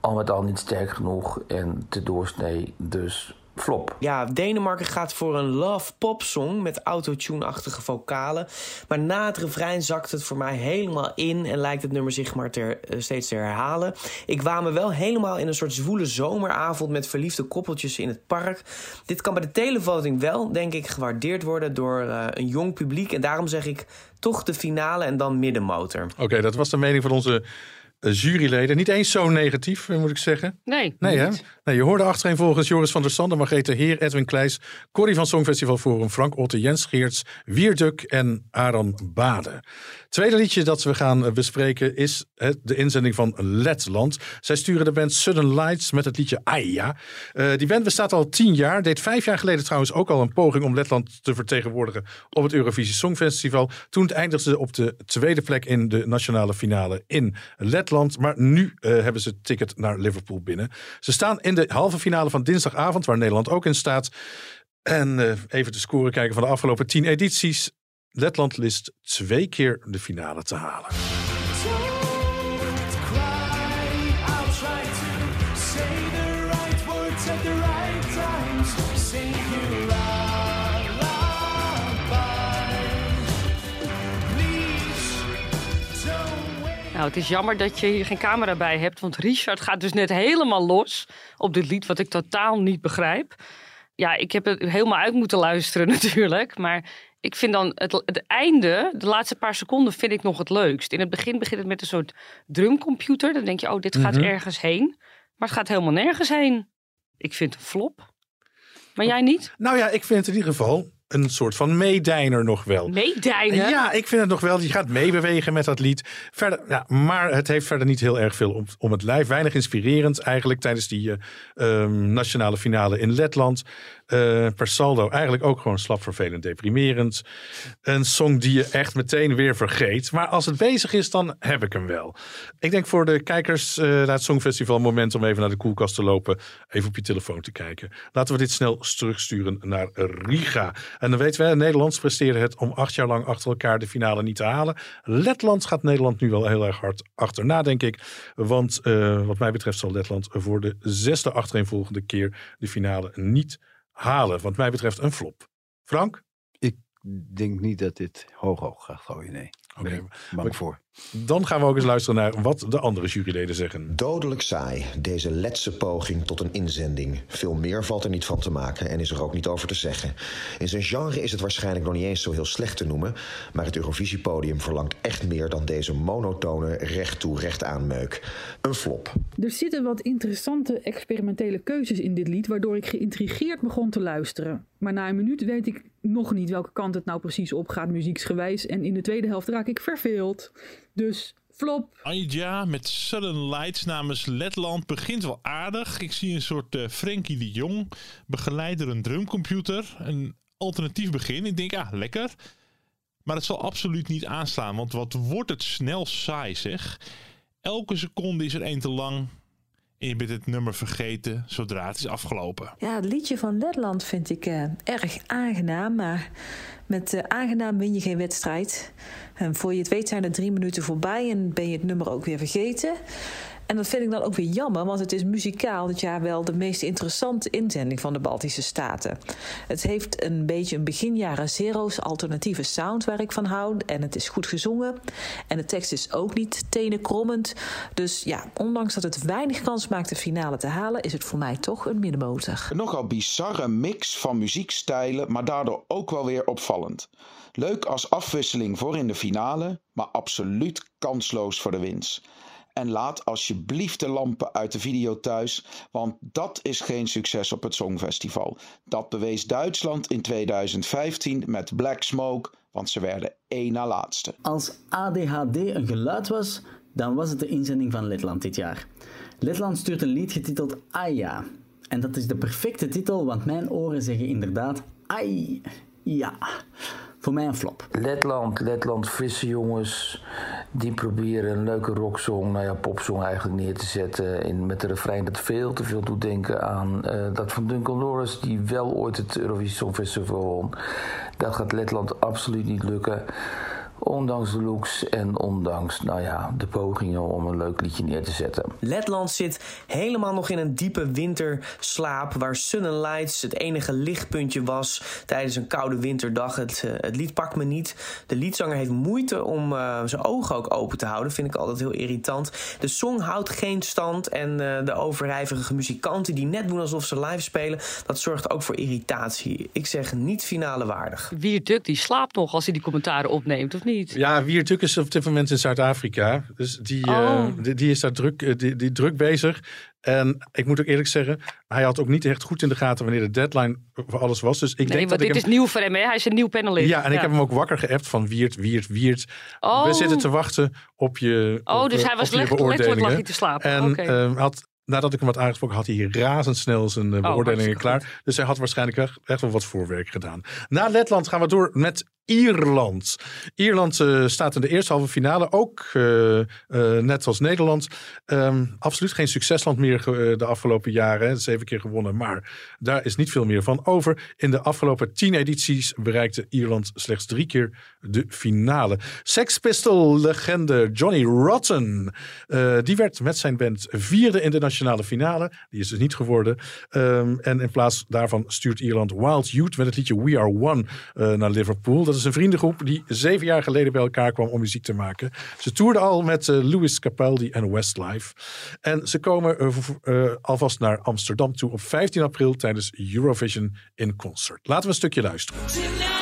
Al met al niet sterk genoeg en te doorsnee, dus flop. Ja, Denemarken gaat voor een love pop song met autotune-achtige vocalen. Maar na het refrein zakt het voor mij helemaal in en lijkt het nummer zich maar ter, eh, steeds te herhalen. Ik waan me wel helemaal in een soort zwoele zomeravond met verliefde koppeltjes in het park. Dit kan bij de televoting wel, denk ik, gewaardeerd worden door eh, een jong publiek. En daarom zeg ik toch de finale en dan middenmotor. Oké, dat was de mening van onze juryleden. Niet eens zo negatief, eh, moet ik zeggen. Nee. Nee, hè? Nee, je hoorde achterin volgens Joris van der Sande, Margrethe Heer, Edwin Kleijs, Corrie van Songfestival Forum, Frank Otte, Jens Geerts, Wierduk en Aran Bade. Tweede liedje dat we gaan eh, bespreken is het, de inzending van Letland. Zij sturen de band Sudden Lights met het liedje Aia. Eh, die band bestaat al tien jaar. Deed vijf jaar geleden trouwens ook al een poging om Letland te vertegenwoordigen op het Eurovisie Songfestival. Toen eindigden ze op de tweede plek in de nationale finale in Letland. Maar nu eh, hebben ze het ticket naar Liverpool binnen. Ze staan in de halve finale van dinsdagavond, waar Nederland ook in staat. En eh, even de score kijken van de afgelopen tien edities. Letland list twee keer de finale te halen. Nou, het is jammer dat je hier geen camera bij hebt, want Richard gaat dus net helemaal los op dit lied, wat ik totaal niet begrijp. Ja, ik heb het helemaal uit moeten luisteren natuurlijk, maar ik vind dan het, het einde, de laatste paar seconden, vind ik nog het leukst. In het begin begint het met een soort drumcomputer, dan denk je, oh, dit gaat Mhm. ergens heen, maar het gaat helemaal nergens heen. Ik vind het een flop. Maar jij niet? Nou ja, ik vind het in ieder geval een soort van meedijner nog wel. Meedijnen? Ja, ik vind het nog wel. Je gaat meebewegen met dat lied. Verder, ja, maar het heeft verder niet heel erg veel om, om het lijf. Weinig inspirerend eigenlijk tijdens die eh, ehm, nationale finale in Letland. Eh, per saldo eigenlijk ook gewoon slap vervelend deprimerend. Een song die je echt meteen weer vergeet. Maar als het bezig is, dan heb ik hem wel. Ik denk voor de kijkers eh, naar het Songfestival moment om even naar de koelkast te lopen. Even op je telefoon te kijken. Laten we dit snel terugsturen naar Riga. En dan weten we, Nederlands presteerde het om acht jaar lang achter elkaar de finale niet te halen. Letland gaat Nederland nu wel heel erg hard achterna, denk ik. Want eh, wat mij betreft zal Letland voor de zesde achtereenvolgende keer de finale niet halen. Wat mij betreft een flop. Frank? Ik denk niet dat dit hoog hoog gaat gooien, nee. Oké. Ben ik bang voor. Dan gaan we ook eens luisteren naar wat de andere juryleden zeggen. Dodelijk saai, deze letse poging tot een inzending. Veel meer valt er niet van te maken en is er ook niet over te zeggen. In zijn genre is het waarschijnlijk nog niet eens zo heel slecht te noemen, maar het Eurovisiepodium verlangt echt meer dan deze monotone recht toe recht aan meuk. Een flop. Er zitten wat interessante experimentele keuzes in dit lied, waardoor ik geïntrigeerd begon te luisteren. Maar na een minuut weet ik nog niet welke kant het nou precies op gaat, muzieksgewijs. En in de tweede helft raak ik verveeld. Dus flop. Anja met Sudden Lights namens Letland begint wel aardig. Ik zie een soort eh Frenkie de Jong, begeleid door een drumcomputer. Een alternatief begin. Ik denk, ah, lekker. Maar het zal absoluut niet aanslaan, want wat wordt het snel saai zeg. Elke seconde is er één te lang. En je bent het nummer vergeten zodra het is afgelopen. Ja, het liedje van Letland vind ik eh, erg aangenaam. Maar met eh, aangenaam win je geen wedstrijd. En voor je het weet zijn er drie minuten voorbij en ben je het nummer ook weer vergeten. En dat vind ik dan ook weer jammer, want het is muzikaal dit jaar wel de meest interessante inzending van de Baltische Staten. Het heeft een beetje een begin jaren zero's alternatieve sound waar ik van hou. En het is goed gezongen. En de tekst is ook niet tenenkrommend. Dus ja, ondanks dat het weinig kans maakt de finale te halen, is het voor mij toch een middenmotor. Een nogal bizarre mix van muziekstijlen, maar daardoor ook wel weer opvallend. Leuk als afwisseling voor in de finale, maar absoluut kansloos voor de winst. En laat alsjeblieft de lampen uit de video thuis, want dat is geen succes op het Songfestival. Dat bewees Duitsland in 2015 met Black Smoke, want ze werden één na laatste. Als ADHD een geluid was, dan was het de inzending van Letland dit jaar. Letland stuurt een lied getiteld Aya. En dat is de perfecte titel, want mijn oren zeggen inderdaad Ai. Ja. Voor mij flop. Letland, Letland, frisse jongens. Die proberen een leuke rocksong, nou ja, popsong eigenlijk neer te zetten. In, met een refrein dat veel te veel doet denken aan eh, dat van Duncan Lawrence, die wel ooit het Eurovisie Songfestival won. Dat gaat Letland absoluut niet lukken. Ondanks de looks en ondanks, nou ja, de pogingen om een leuk liedje neer te zetten. Letland zit helemaal nog in een diepe winterslaap. Waar Sun and Lights het enige lichtpuntje was tijdens een koude winterdag. Het, eh, het lied pakt me niet. De liedzanger heeft moeite om eh, zijn ogen ook open te houden. Vind ik altijd heel irritant. De song houdt geen stand. En eh, de overijverige muzikanten die net doen alsof ze live spelen. Dat zorgt ook voor irritatie. Ik zeg niet finale waardig. Wierduk die slaapt nog als hij die commentaren opneemt, of niet? Ja, Wierduk is op dit moment in Zuid-Afrika. Dus die, Oh. eh, die, die is daar druk, eh, die, die druk bezig. En ik moet ook eerlijk zeggen, hij had ook niet echt goed in de gaten wanneer de deadline voor alles was. Dus ik nee, denk want dat dit ik is nieuw voor hem, hè? Hij is een nieuw panelist. Ja, en ik heb hem ook wakker geappt van Wiert, Wiert, Wiert. Oh. We zitten te wachten op je Oh, op, dus eh, hij was letterlijk lag beoordelingen. hij te slapen. En had, nadat ik hem had aangesproken, had hij razendsnel zijn beoordelingen Oh, hartstikke klaar. Dus hij had waarschijnlijk echt wel wat voorwerk gedaan. Na Letland gaan we door met Ierland. Ierland eh, staat in de eerste halve finale, ook eh, eh, net als Nederland. Ehm, absoluut geen succesland meer de afgelopen jaren. hè. Zeven keer gewonnen, maar daar is niet veel meer van over. In de afgelopen tien edities bereikte Ierland slechts drie keer de finale. Sex Pistol legende Johnny Rotten, die werd met zijn band vierde in de nationale finale. Die is dus niet geworden. Ehm, en in plaats daarvan stuurt Ierland Wild Youth met het liedje We Are One naar Liverpool. Dat is een vriendengroep die zeven jaar geleden bij elkaar kwam om muziek te maken. Ze toerden al met eh, Louis Capaldi en Westlife. En ze komen eh, eh, alvast naar Amsterdam toe op 15 april tijdens Eurovision in concert. Laten we een stukje luisteren.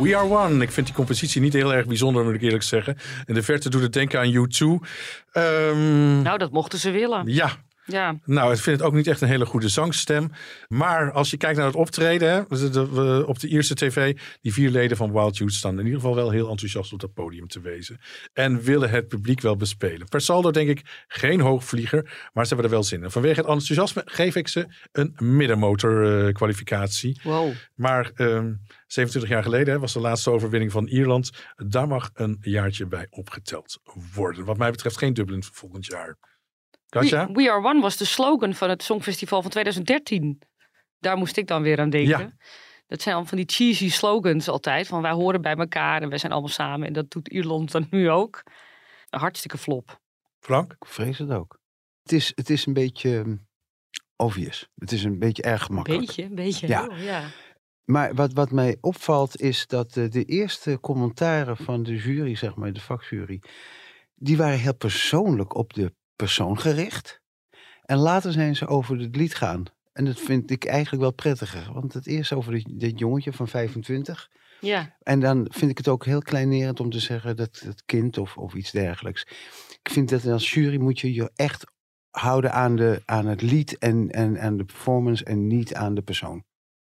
We Are One. Ik vind die compositie niet heel erg bijzonder, moet ik eerlijk zeggen. In de verte doet het denken aan U2. Ehm, Nou, dat mochten ze willen. ja, Ja. Nou, ik vind het ook niet echt een hele goede zangstem. Maar als je kijkt naar het optreden hè, op de eerste tv, die vier leden van Wild Youth staan in ieder geval wel heel enthousiast op dat podium te wezen. En willen het publiek wel bespelen. Per saldo denk ik geen hoogvlieger, maar ze hebben er wel zin in. Vanwege het enthousiasme geef ik ze een middenmotor eh, kwalificatie. Wow. Maar ehm, 27 jaar geleden hè, was de laatste overwinning van Ierland. Daar mag een jaartje bij opgeteld worden. Wat mij betreft geen Dublin volgend jaar. Katja? We, We Are One was de slogan van het Songfestival van 2013. Daar moest ik dan weer aan denken. Ja. Dat zijn al van die cheesy slogans altijd. Van wij horen bij elkaar en wij zijn allemaal samen. En dat doet Ierland dan nu ook. Een hartstikke flop. Frank? Ik vrees het ook. Het is, het is een beetje ehm, obvious. Het is een beetje erg gemakkelijk. Beetje, een beetje. Ja. heel, ja. Maar wat, wat mij opvalt is dat eh, de eerste commentaren van de jury, zeg maar, de vakjury, die waren heel persoonlijk op de persoon gericht. En later zijn ze over het lied gaan. En dat vind ik eigenlijk wel prettiger. Want het eerst over dit, dit jongetje van 25. Ja. En dan vind ik het ook heel kleinerend om te zeggen dat het kind of, of iets dergelijks. Ik vind dat als jury moet je je echt houden aan, de, aan het lied en, en aan de performance en niet aan de persoon.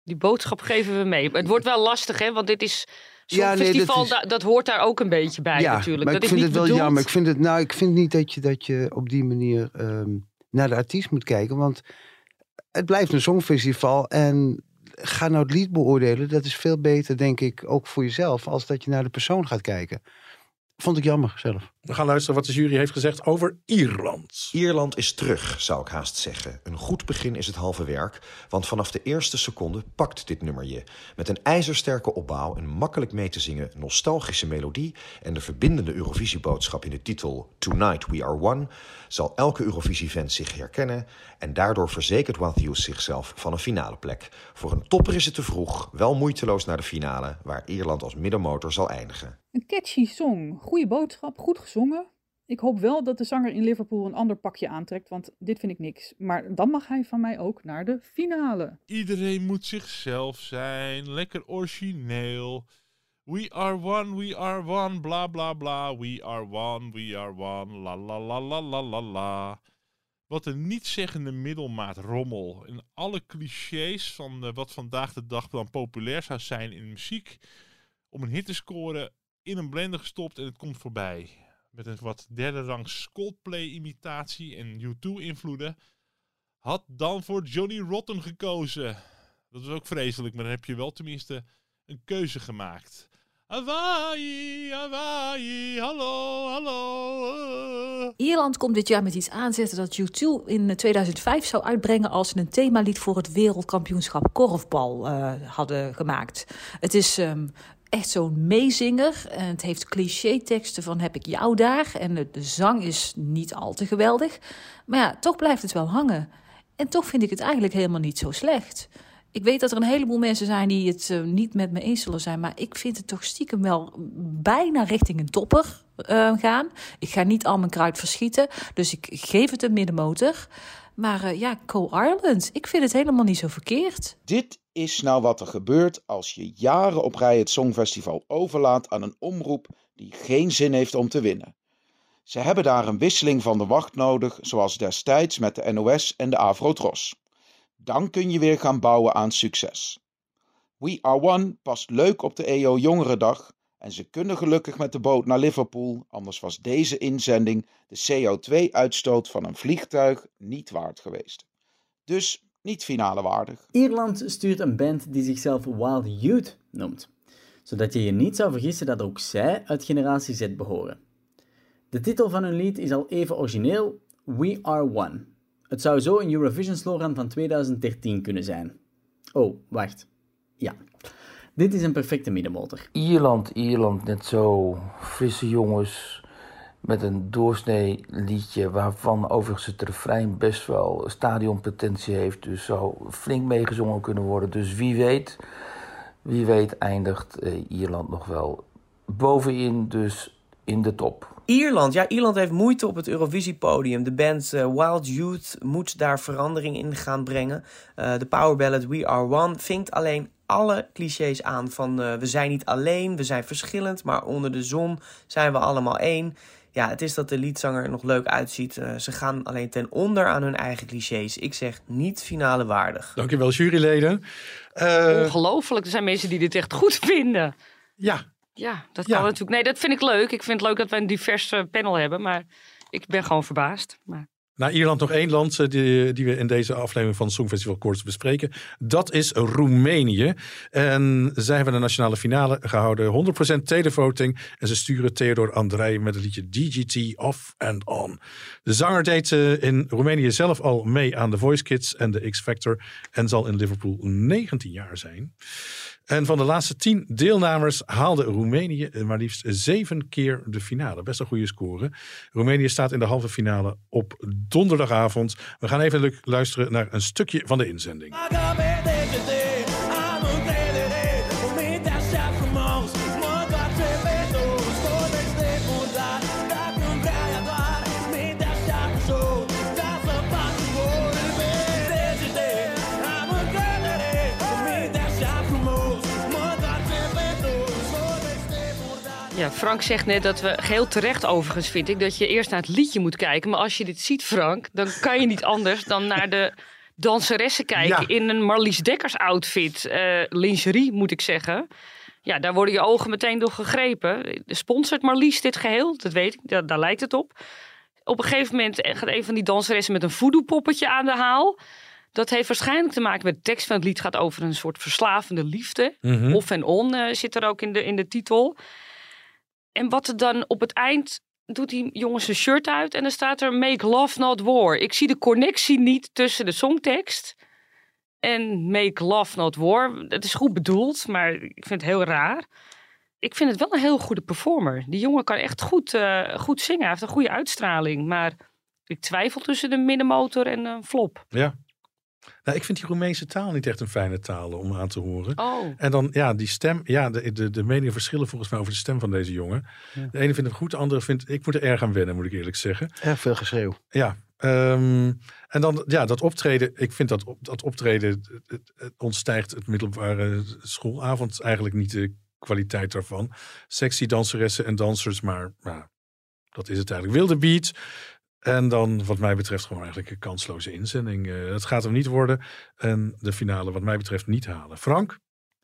Die boodschap geven we mee. Het wordt wel lastig, hè? Want dit is. Ja, nee, dat festival, is- da- dat hoort daar ook een beetje bij natuurlijk. Maar dat ik vind het wel bedoeld- jammer. Ik vind, het, nou, ik vind niet dat je, dat je op die manier ehm, naar de artiest moet kijken. Want het blijft een songfestival. En ga nou het lied beoordelen. Dat is veel beter, denk ik, ook voor jezelf. Als dat je naar de persoon gaat kijken. Vond ik jammer zelf. We gaan luisteren wat de jury heeft gezegd over Ierland. Ierland is terug, zou ik haast zeggen. Een goed begin is het halve werk, want vanaf de eerste seconde pakt dit nummer je. Met een ijzersterke opbouw, een makkelijk mee te zingen nostalgische melodie en de verbindende Eurovisieboodschap in de titel Tonight We Are One zal elke Eurovisie-fan zich herkennen en daardoor verzekert Youth zichzelf van een finale plek. Voor een topper is het te vroeg, wel moeiteloos naar de finale, waar Ierland als middenmotor zal eindigen. Een catchy song, goede boodschap, goed Ik hoop wel dat de zanger in Liverpool een ander pakje aantrekt, want dit vind ik niks. Maar dan mag hij van mij ook naar de finale. Iedereen moet zichzelf zijn, lekker origineel. We are one, we are one, bla bla bla. We are one, we are one, la la la la la la la. Wat een nietszeggende middelmaat rommel. En alle clichés van eh, wat vandaag de dag dan populair zou zijn in muziek. Om een hit te scoren, in een blender gestopt en het komt voorbij. Met een wat derde rangs Coldplay-imitatie en U2-invloeden. Had dan voor Johnny Rotten gekozen. Dat is ook vreselijk, maar dan heb je wel tenminste een keuze gemaakt. Hawaii, Hawaii, hallo, hallo. eh. Ierland komt dit jaar met iets aanzetten dat U2 in 2005 zou uitbrengen als ze een themalied voor het wereldkampioenschap korfbal eh, hadden gemaakt. Het is ehm, echt zo'n meezinger en het heeft cliché-teksten van heb ik jou daar en de, de zang is niet al te geweldig. Maar ja, toch blijft het wel hangen. En toch vind ik het eigenlijk helemaal niet zo slecht. Ik weet dat er een heleboel mensen zijn die het eh, niet met me eens zullen zijn. Maar ik vind het toch stiekem wel bijna richting een topper eh, gaan. Ik ga niet al mijn kruid verschieten. Dus ik geef het een middenmotor. Maar eh, ja, Co Ireland. Ik vind het helemaal niet zo verkeerd. Dit is nou wat er gebeurt als je jaren op rij het Songfestival overlaat aan een omroep die geen zin heeft om te winnen. Ze hebben daar een wisseling van de wacht nodig, zoals destijds met de NOS en de Avrotros. Dan kun je weer gaan bouwen aan succes. We Are One past leuk op de EO Jongerendag en ze kunnen gelukkig met de boot naar Liverpool, anders was deze inzending de CO2-uitstoot van een vliegtuig niet waard geweest. Dus niet finale waardig. Ierland stuurt een band die zichzelf Wild Youth noemt, zodat je je niet zou vergissen dat ook zij uit generatie Z behoren. De titel van hun lied is al even origineel, We Are One. Het zou zo een Eurovision slogan van 2013 kunnen zijn. Oh, wacht. Ja. Dit is een perfecte middenmotor. Ierland, Ierland, net zo frisse jongens met een doorsnee liedje waarvan overigens het refrein best wel stadionpotentie heeft. Dus zou flink meegezongen kunnen worden. Dus wie weet, wie weet eindigt eh, Ierland nog wel bovenin, dus in de top. Ierland, ja, Ierland heeft moeite op het Eurovisiepodium. De band eh, Wild Youth moet daar verandering in gaan brengen. Eh, de powerballad We Are One vinkt alleen alle clichés aan van eh, we zijn niet alleen, we zijn verschillend, maar onder de zon zijn we allemaal één. Ja, het is dat de liedzanger er nog leuk uitziet. Eh, ze gaan alleen ten onder aan hun eigen clichés. Ik zeg niet finale waardig. Dankjewel, juryleden. Eh, Ongelooflijk, er zijn mensen die dit echt goed vinden. Ja. Ja, dat Ja. kan natuurlijk. Nee, dat vind ik leuk. Ik vind het leuk dat we een divers panel hebben, maar ik ben gewoon verbaasd. Maar... Na Ierland nog één land eh, die, die we in deze aflevering van Songfestival Koorts bespreken. Dat is Roemenië. En zij hebben de nationale finale gehouden. 100% televoting. En ze sturen Theodor Andrei met het liedje DGT Off and On. De zanger deed eh, in Roemenië zelf al mee aan de Voice Kids en de X Factor. En zal in Liverpool 19 jaar zijn. En van de laatste tien deelnemers haalde Roemenië maar liefst zeven keer de finale. Best een goede score. Roemenië staat in de halve finale op donderdagavond. We gaan even lu- luisteren naar een stukje van de inzending. Frank zegt net dat we geheel terecht overigens vind ik dat je eerst naar het liedje moet kijken. Maar als je dit ziet, Frank, dan kan je niet anders dan naar de danseressen kijken Ja. in een Marlies Dekkers outfit. eh, lingerie moet ik zeggen. Ja, daar worden je ogen meteen door gegrepen. Sponsort Marlies dit geheel? Dat weet ik, daar, daar lijkt het op. Op een gegeven moment gaat een van die danseressen met een voodoo-poppetje aan de haal. Dat heeft waarschijnlijk te maken met de tekst van het lied. gaat over een soort verslavende liefde. Mhm. Off en on eh, zit er ook in de, in de titel. En wat er dan op het eind doet die jongen zijn shirt uit en dan staat er Make Love Not War. Ik zie de connectie niet tussen de songtekst en Make Love Not War. Het is goed bedoeld, maar ik vind het heel raar. Ik vind het wel een heel goede performer. Die jongen kan echt goed, eh, goed zingen. Hij heeft een goede uitstraling. Maar ik twijfel tussen de middenmotor en een flop. Ja. Nou, ik vind die Roemeense taal niet echt een fijne taal om aan te horen. Oh. En dan, ja, die stem. Ja, de, de, de meningen verschillen volgens mij over de stem van deze jongen. Ja. De ene vindt hem goed, de andere vindt... Ik moet er erg aan wennen, moet ik eerlijk zeggen. Erg veel geschreeuw. Ja. ehm, en dan, ja, dat optreden. Ik vind dat, op, dat optreden het, het, het ontstijgt het middelbare schoolavond eigenlijk niet de kwaliteit daarvan. Sexy danseressen en dansers, maar ja, dat is het eigenlijk. Wilde beat. En dan, wat mij betreft, gewoon eigenlijk een kansloze inzending. Eh het gaat hem niet worden. En de finale, wat mij betreft, niet halen. Frank?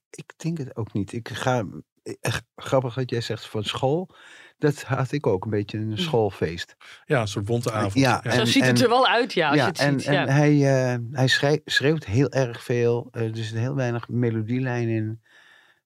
Ik denk het ook niet. Ik ga, echt grappig dat jij zegt van school. Dat had ik ook een beetje een schoolfeest. Ja, een soort bonte avond. Ja, Zo ziet het er wel uit, ja, als je het en, ziet. En ja. hij, eh, hij schreeuwt heel erg veel. eh, er zit heel weinig melodielijn in.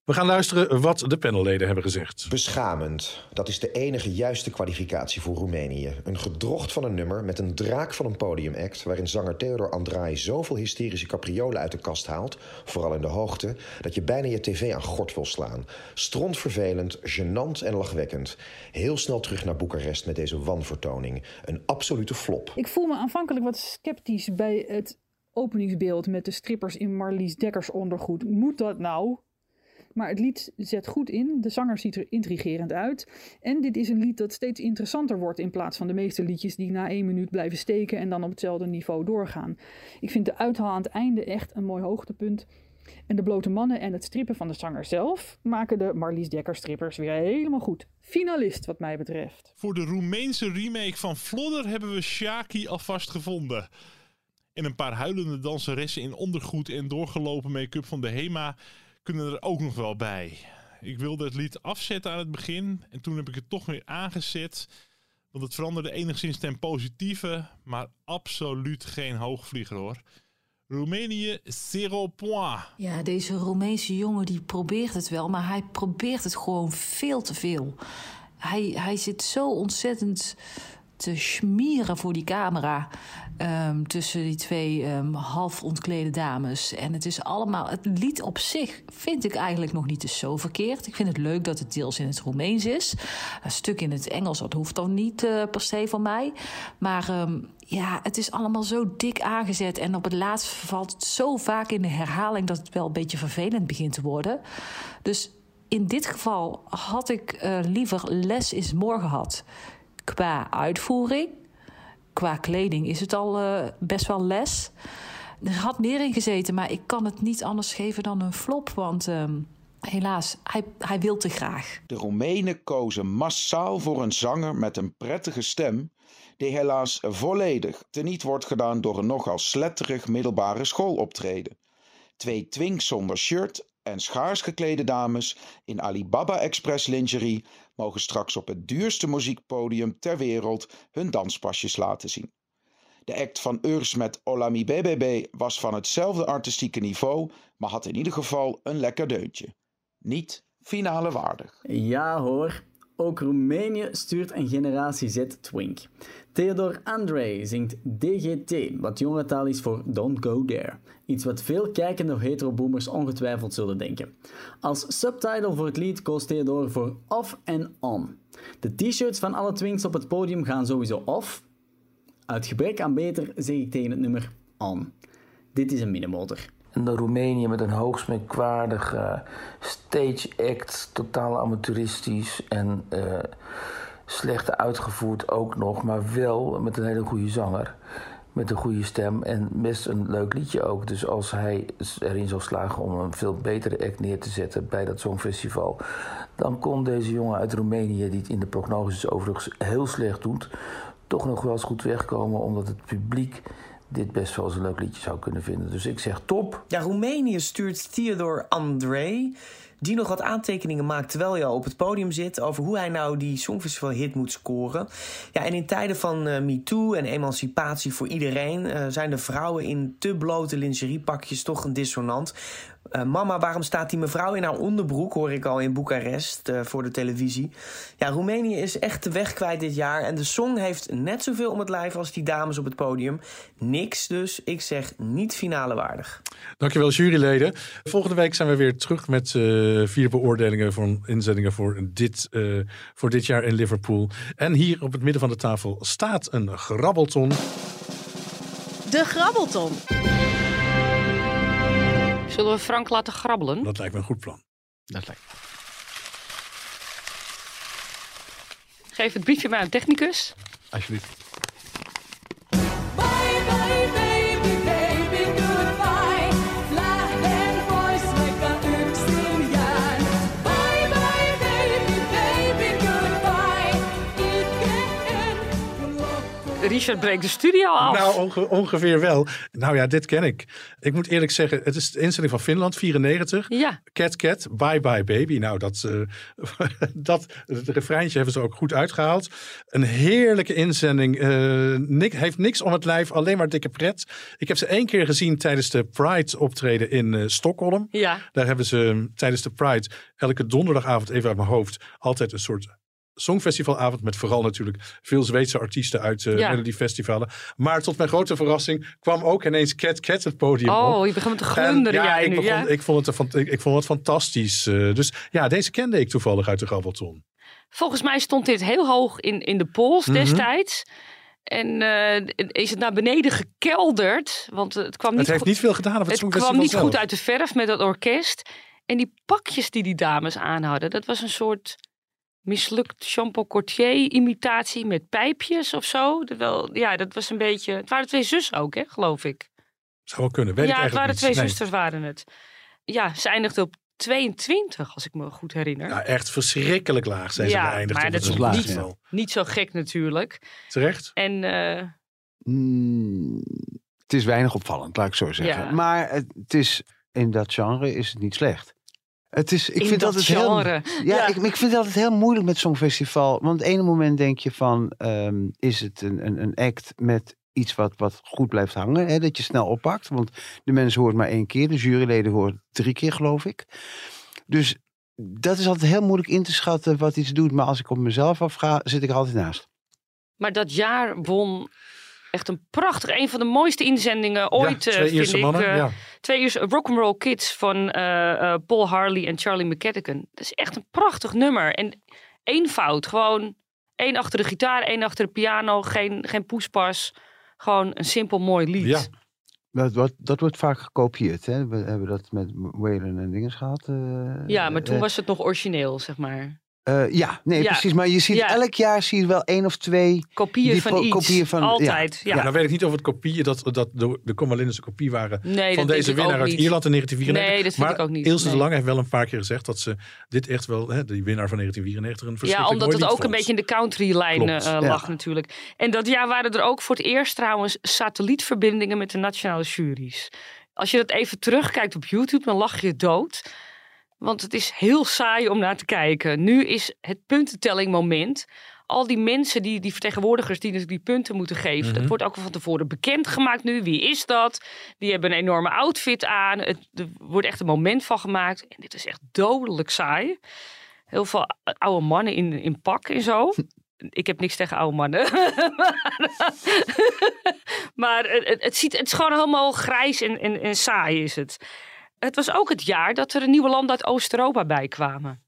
We gaan luisteren wat de panelleden hebben gezegd. Beschamend. Dat is de enige juiste kwalificatie voor Roemenië. Een gedrocht van een nummer met een draak van een podiumact... waarin zanger Theodor Andrei zoveel hysterische capriolen uit de kast haalt... vooral in de hoogte, dat je bijna je tv aan gort wil slaan. Strontvervelend, gênant en lachwekkend. Heel snel terug naar Boekarest met deze wanvertoning. Een absolute flop. Ik voel me aanvankelijk wat sceptisch bij het openingsbeeld met de strippers in Marlies Dekkers ondergoed. Moet dat nou? Maar het lied zet goed in, de zanger ziet er intrigerend uit. En dit is een lied dat steeds interessanter wordt in plaats van de meeste liedjes die na één minuut blijven steken en dan op hetzelfde niveau doorgaan. Ik vind de uithaal aan het einde echt een mooi hoogtepunt. En de blote mannen en het strippen van de zanger zelf maken de Marlies Dekker strippers weer helemaal goed. Finalist wat mij betreft. Voor de Roemeense remake van Flodder hebben we Shaki alvast gevonden. En een paar huilende danseressen in ondergoed en doorgelopen make-up van de HEMA kunnen er ook nog wel bij. Ik wilde het lied afzetten aan het begin en toen heb ik het toch weer aangezet. Want het veranderde enigszins ten positieve, maar absoluut geen hoogvlieger hoor. Roemenië, zero point. Ja, deze Roemeense jongen die probeert het wel, maar hij probeert het gewoon veel te veel. Hij, hij zit zo ontzettend te schmieren voor die camera ehm, tussen die twee ehm, half ontklede dames. En het is allemaal, het lied op zich vind ik eigenlijk nog niet eens zo verkeerd. Ik vind het leuk dat het deels in het Roemeens is. Een stuk in het Engels, dat hoeft dan niet eh, per se van mij. Maar ehm, ja, het is allemaal zo dik aangezet. En op het laatst valt het zo vaak in de herhaling dat het wel een beetje vervelend begint te worden. Dus in dit geval had ik eh, liever less is more gehad. Qua uitvoering, qua kleding is het al eh, best wel les. Er had meer in gezeten, maar ik kan het niet anders geven dan een flop. Want ehm, helaas, hij, hij wil te graag. De Roemenen kozen massaal voor een zanger met een prettige stem, die helaas volledig teniet wordt gedaan door een nogal sletterig middelbare schooloptreden. Twee twinks zonder shirt en schaars geklede dames in Alibaba Express lingerie mogen straks op het duurste muziekpodium ter wereld hun danspasjes laten zien. De act van Urs met Olami BBB was van hetzelfde artistieke niveau, maar had in ieder geval een lekker deuntje. Niet finale waardig. Ja hoor, ook Roemenië stuurt een generatie Z twink. Theodor Andrei zingt DGT, wat jongentaal is voor Don't Go There. Iets wat veel kijkende hetero-boomers ongetwijfeld zullen denken. Als subtitle voor het lied koos Theodor voor Off en On. De t-shirts van alle twinks op het podium gaan sowieso off. Uit gebrek aan beter zeg ik tegen het nummer On. Dit is een middenmotor. En Roemenië met een hoogst merkwaardige stage act, totaal amateuristisch en uh, slecht uitgevoerd ook nog, maar wel met een hele goede zanger. Met een goede stem en best een leuk liedje ook. Dus als hij erin zou slagen om een veel betere act neer te zetten bij dat Songfestival, dan kon deze jongen uit Roemenië, die het in de prognoses overigens heel slecht doet, toch nog wel eens goed wegkomen, omdat het publiek dit best wel eens een leuk liedje zou kunnen vinden. Dus ik zeg top. Ja, Roemenië stuurt Theodor Andrei. Die nog wat aantekeningen maakt terwijl je al op het podium zit. over hoe hij nou die Songfestival hit moet scoren. Ja, en in tijden van uh, MeToo en emancipatie voor iedereen. Uh, zijn de vrouwen in te blote lingeriepakjes toch een dissonant. Uh, mama, waarom staat die mevrouw in haar onderbroek? Hoor ik al in Boekarest uh, voor de televisie. Ja, Roemenië is echt de weg kwijt dit jaar. En de song heeft net zoveel om het lijf als die dames op het podium. Niks dus. Ik zeg niet finale waardig. Dankjewel, juryleden. Volgende week zijn we weer terug met uh, vier beoordelingen van inzendingen voor dit, voor dit jaar in Liverpool. En hier op het midden van de tafel staat een grabbelton. De grabbelton. Zullen we Frank laten grabbelen? Dat lijkt me een goed plan. Dat lijkt Geef het briefje maar aan technicus. Alsjeblieft. Richard breekt de studio af. Nou, onge ongeveer wel. Nou ja, dit ken ik. Ik moet eerlijk zeggen, het is de instelling van Finland, 94. Ja. Cat Cat, Bye Bye Baby. Nou, dat, uh, dat het refreintje hebben ze ook goed uitgehaald. Een heerlijke inzending. Uh, Nick heeft niks om het lijf, alleen maar dikke pret. Ik heb ze één keer gezien tijdens de Pride optreden in uh, Stockholm. Ja. Daar hebben ze tijdens de Pride elke donderdagavond, even uit mijn hoofd, altijd een soort Songfestivalavond met vooral natuurlijk veel Zweedse artiesten uit uh, Ja. melodiefestivalen. Maar tot mijn grote verrassing kwam ook ineens Cat Cat het podium op. Oh, je begint te En glunderen. ja, jij ik, nu, begon, ja. ik, vond het, ik, ik vond het fantastisch. Eh, dus ja, deze kende ik toevallig uit de Grabbelton. Volgens mij stond dit heel hoog in, in de polls Mhm. destijds. En eh, is het naar beneden gekelderd. Want het kwam niet, Het heeft goed- niet veel gedaan op het het kwam niet zelf. goed uit de verf met dat orkest. En die pakjes die die dames aan hadden, dat was een soort mislukt Jean-Paul Cortier-imitatie met pijpjes of zo. Dat wel, ja, dat was een beetje. Het waren twee zussen ook, hè, geloof ik. Zou wel kunnen, weet ik ja, het waren niet. twee Nee. zusters, waren het. Ja, ze eindigde op 22, als ik me goed herinner. Ja, echt verschrikkelijk laag zijn ze Ja, geëindigd maar op dat is Songfestival. Niet zo gek natuurlijk. Terecht? En eh, Mm, het is weinig opvallend, laat ik zo zeggen. Ja. Maar het is, in dat genre is het niet slecht. Het is, ik In vind dat altijd genre. heel, ja, Ja. Ik, ik vind het altijd heel moeilijk met Songfestival. Want het ene moment denk je van, ehm, is het een, een, een act met iets wat, wat goed blijft hangen, hè, dat je snel oppakt. Want de mensen hoort maar één keer, de juryleden hoort drie keer, geloof ik. Dus dat is altijd heel moeilijk in te schatten wat iets doet. Maar als ik op mezelf afga, zit ik er altijd naast. Maar dat jaar won echt een prachtig, een van de mooiste inzendingen ooit, eh, twee vind ik. mannen, Eh, ja. Twee Ierse Rock'n'Roll Kids van eh, eh, Paul Harley en Charlie McCattigan. Dat is echt een prachtig nummer. En eenvoud, gewoon één achter de gitaar, één achter de piano, geen, geen poespas. Gewoon een simpel mooi lied. Ja. Dat, dat wordt vaak gekopieerd. Hè? We hebben dat met Waylon en dingen gehad. eh, Ja, maar toen eh, was het nog origineel, zeg maar. Eh, ja, nee, Ja. precies. Maar je ziet Ja. elk jaar zie je wel één of twee Kopieën die van iets. kopieën van- Altijd, ja. Ja, nou weet ik niet of het kopieën, dat, dat de, de Comalinnense kopie waren Nee, van deze winnaar uit niet. Ierland in 1994. Nee, dat vind maar ik ook niet. Ilse de Nee. Lange heeft wel een paar keer gezegd dat ze dit echt wel, hè, die winnaar van 1994, een Ja, verschrikkelijk omdat het ook een beetje in de countrylijn eh, Ja. lag natuurlijk. En dat jaar waren er ook voor het eerst trouwens satellietverbindingen met de nationale juries. Als je dat even terugkijkt op YouTube, dan lach je dood. Want het is heel saai om naar te kijken. Nu is het puntentelling moment. Al die mensen, die, die vertegenwoordigers die natuurlijk die punten moeten geven. Mhm. Dat wordt ook van tevoren bekendgemaakt nu. Wie is dat? Die hebben een enorme outfit aan. Het, er wordt echt een moment van gemaakt. En dit is echt dodelijk saai. Heel veel oude mannen in, in pak en zo. Ik heb niks tegen oude mannen. maar het, ziet, het is gewoon helemaal grijs en, en, en saai is het. Het was ook het jaar dat er een nieuwe landen uit Oost-Europa bij kwamen.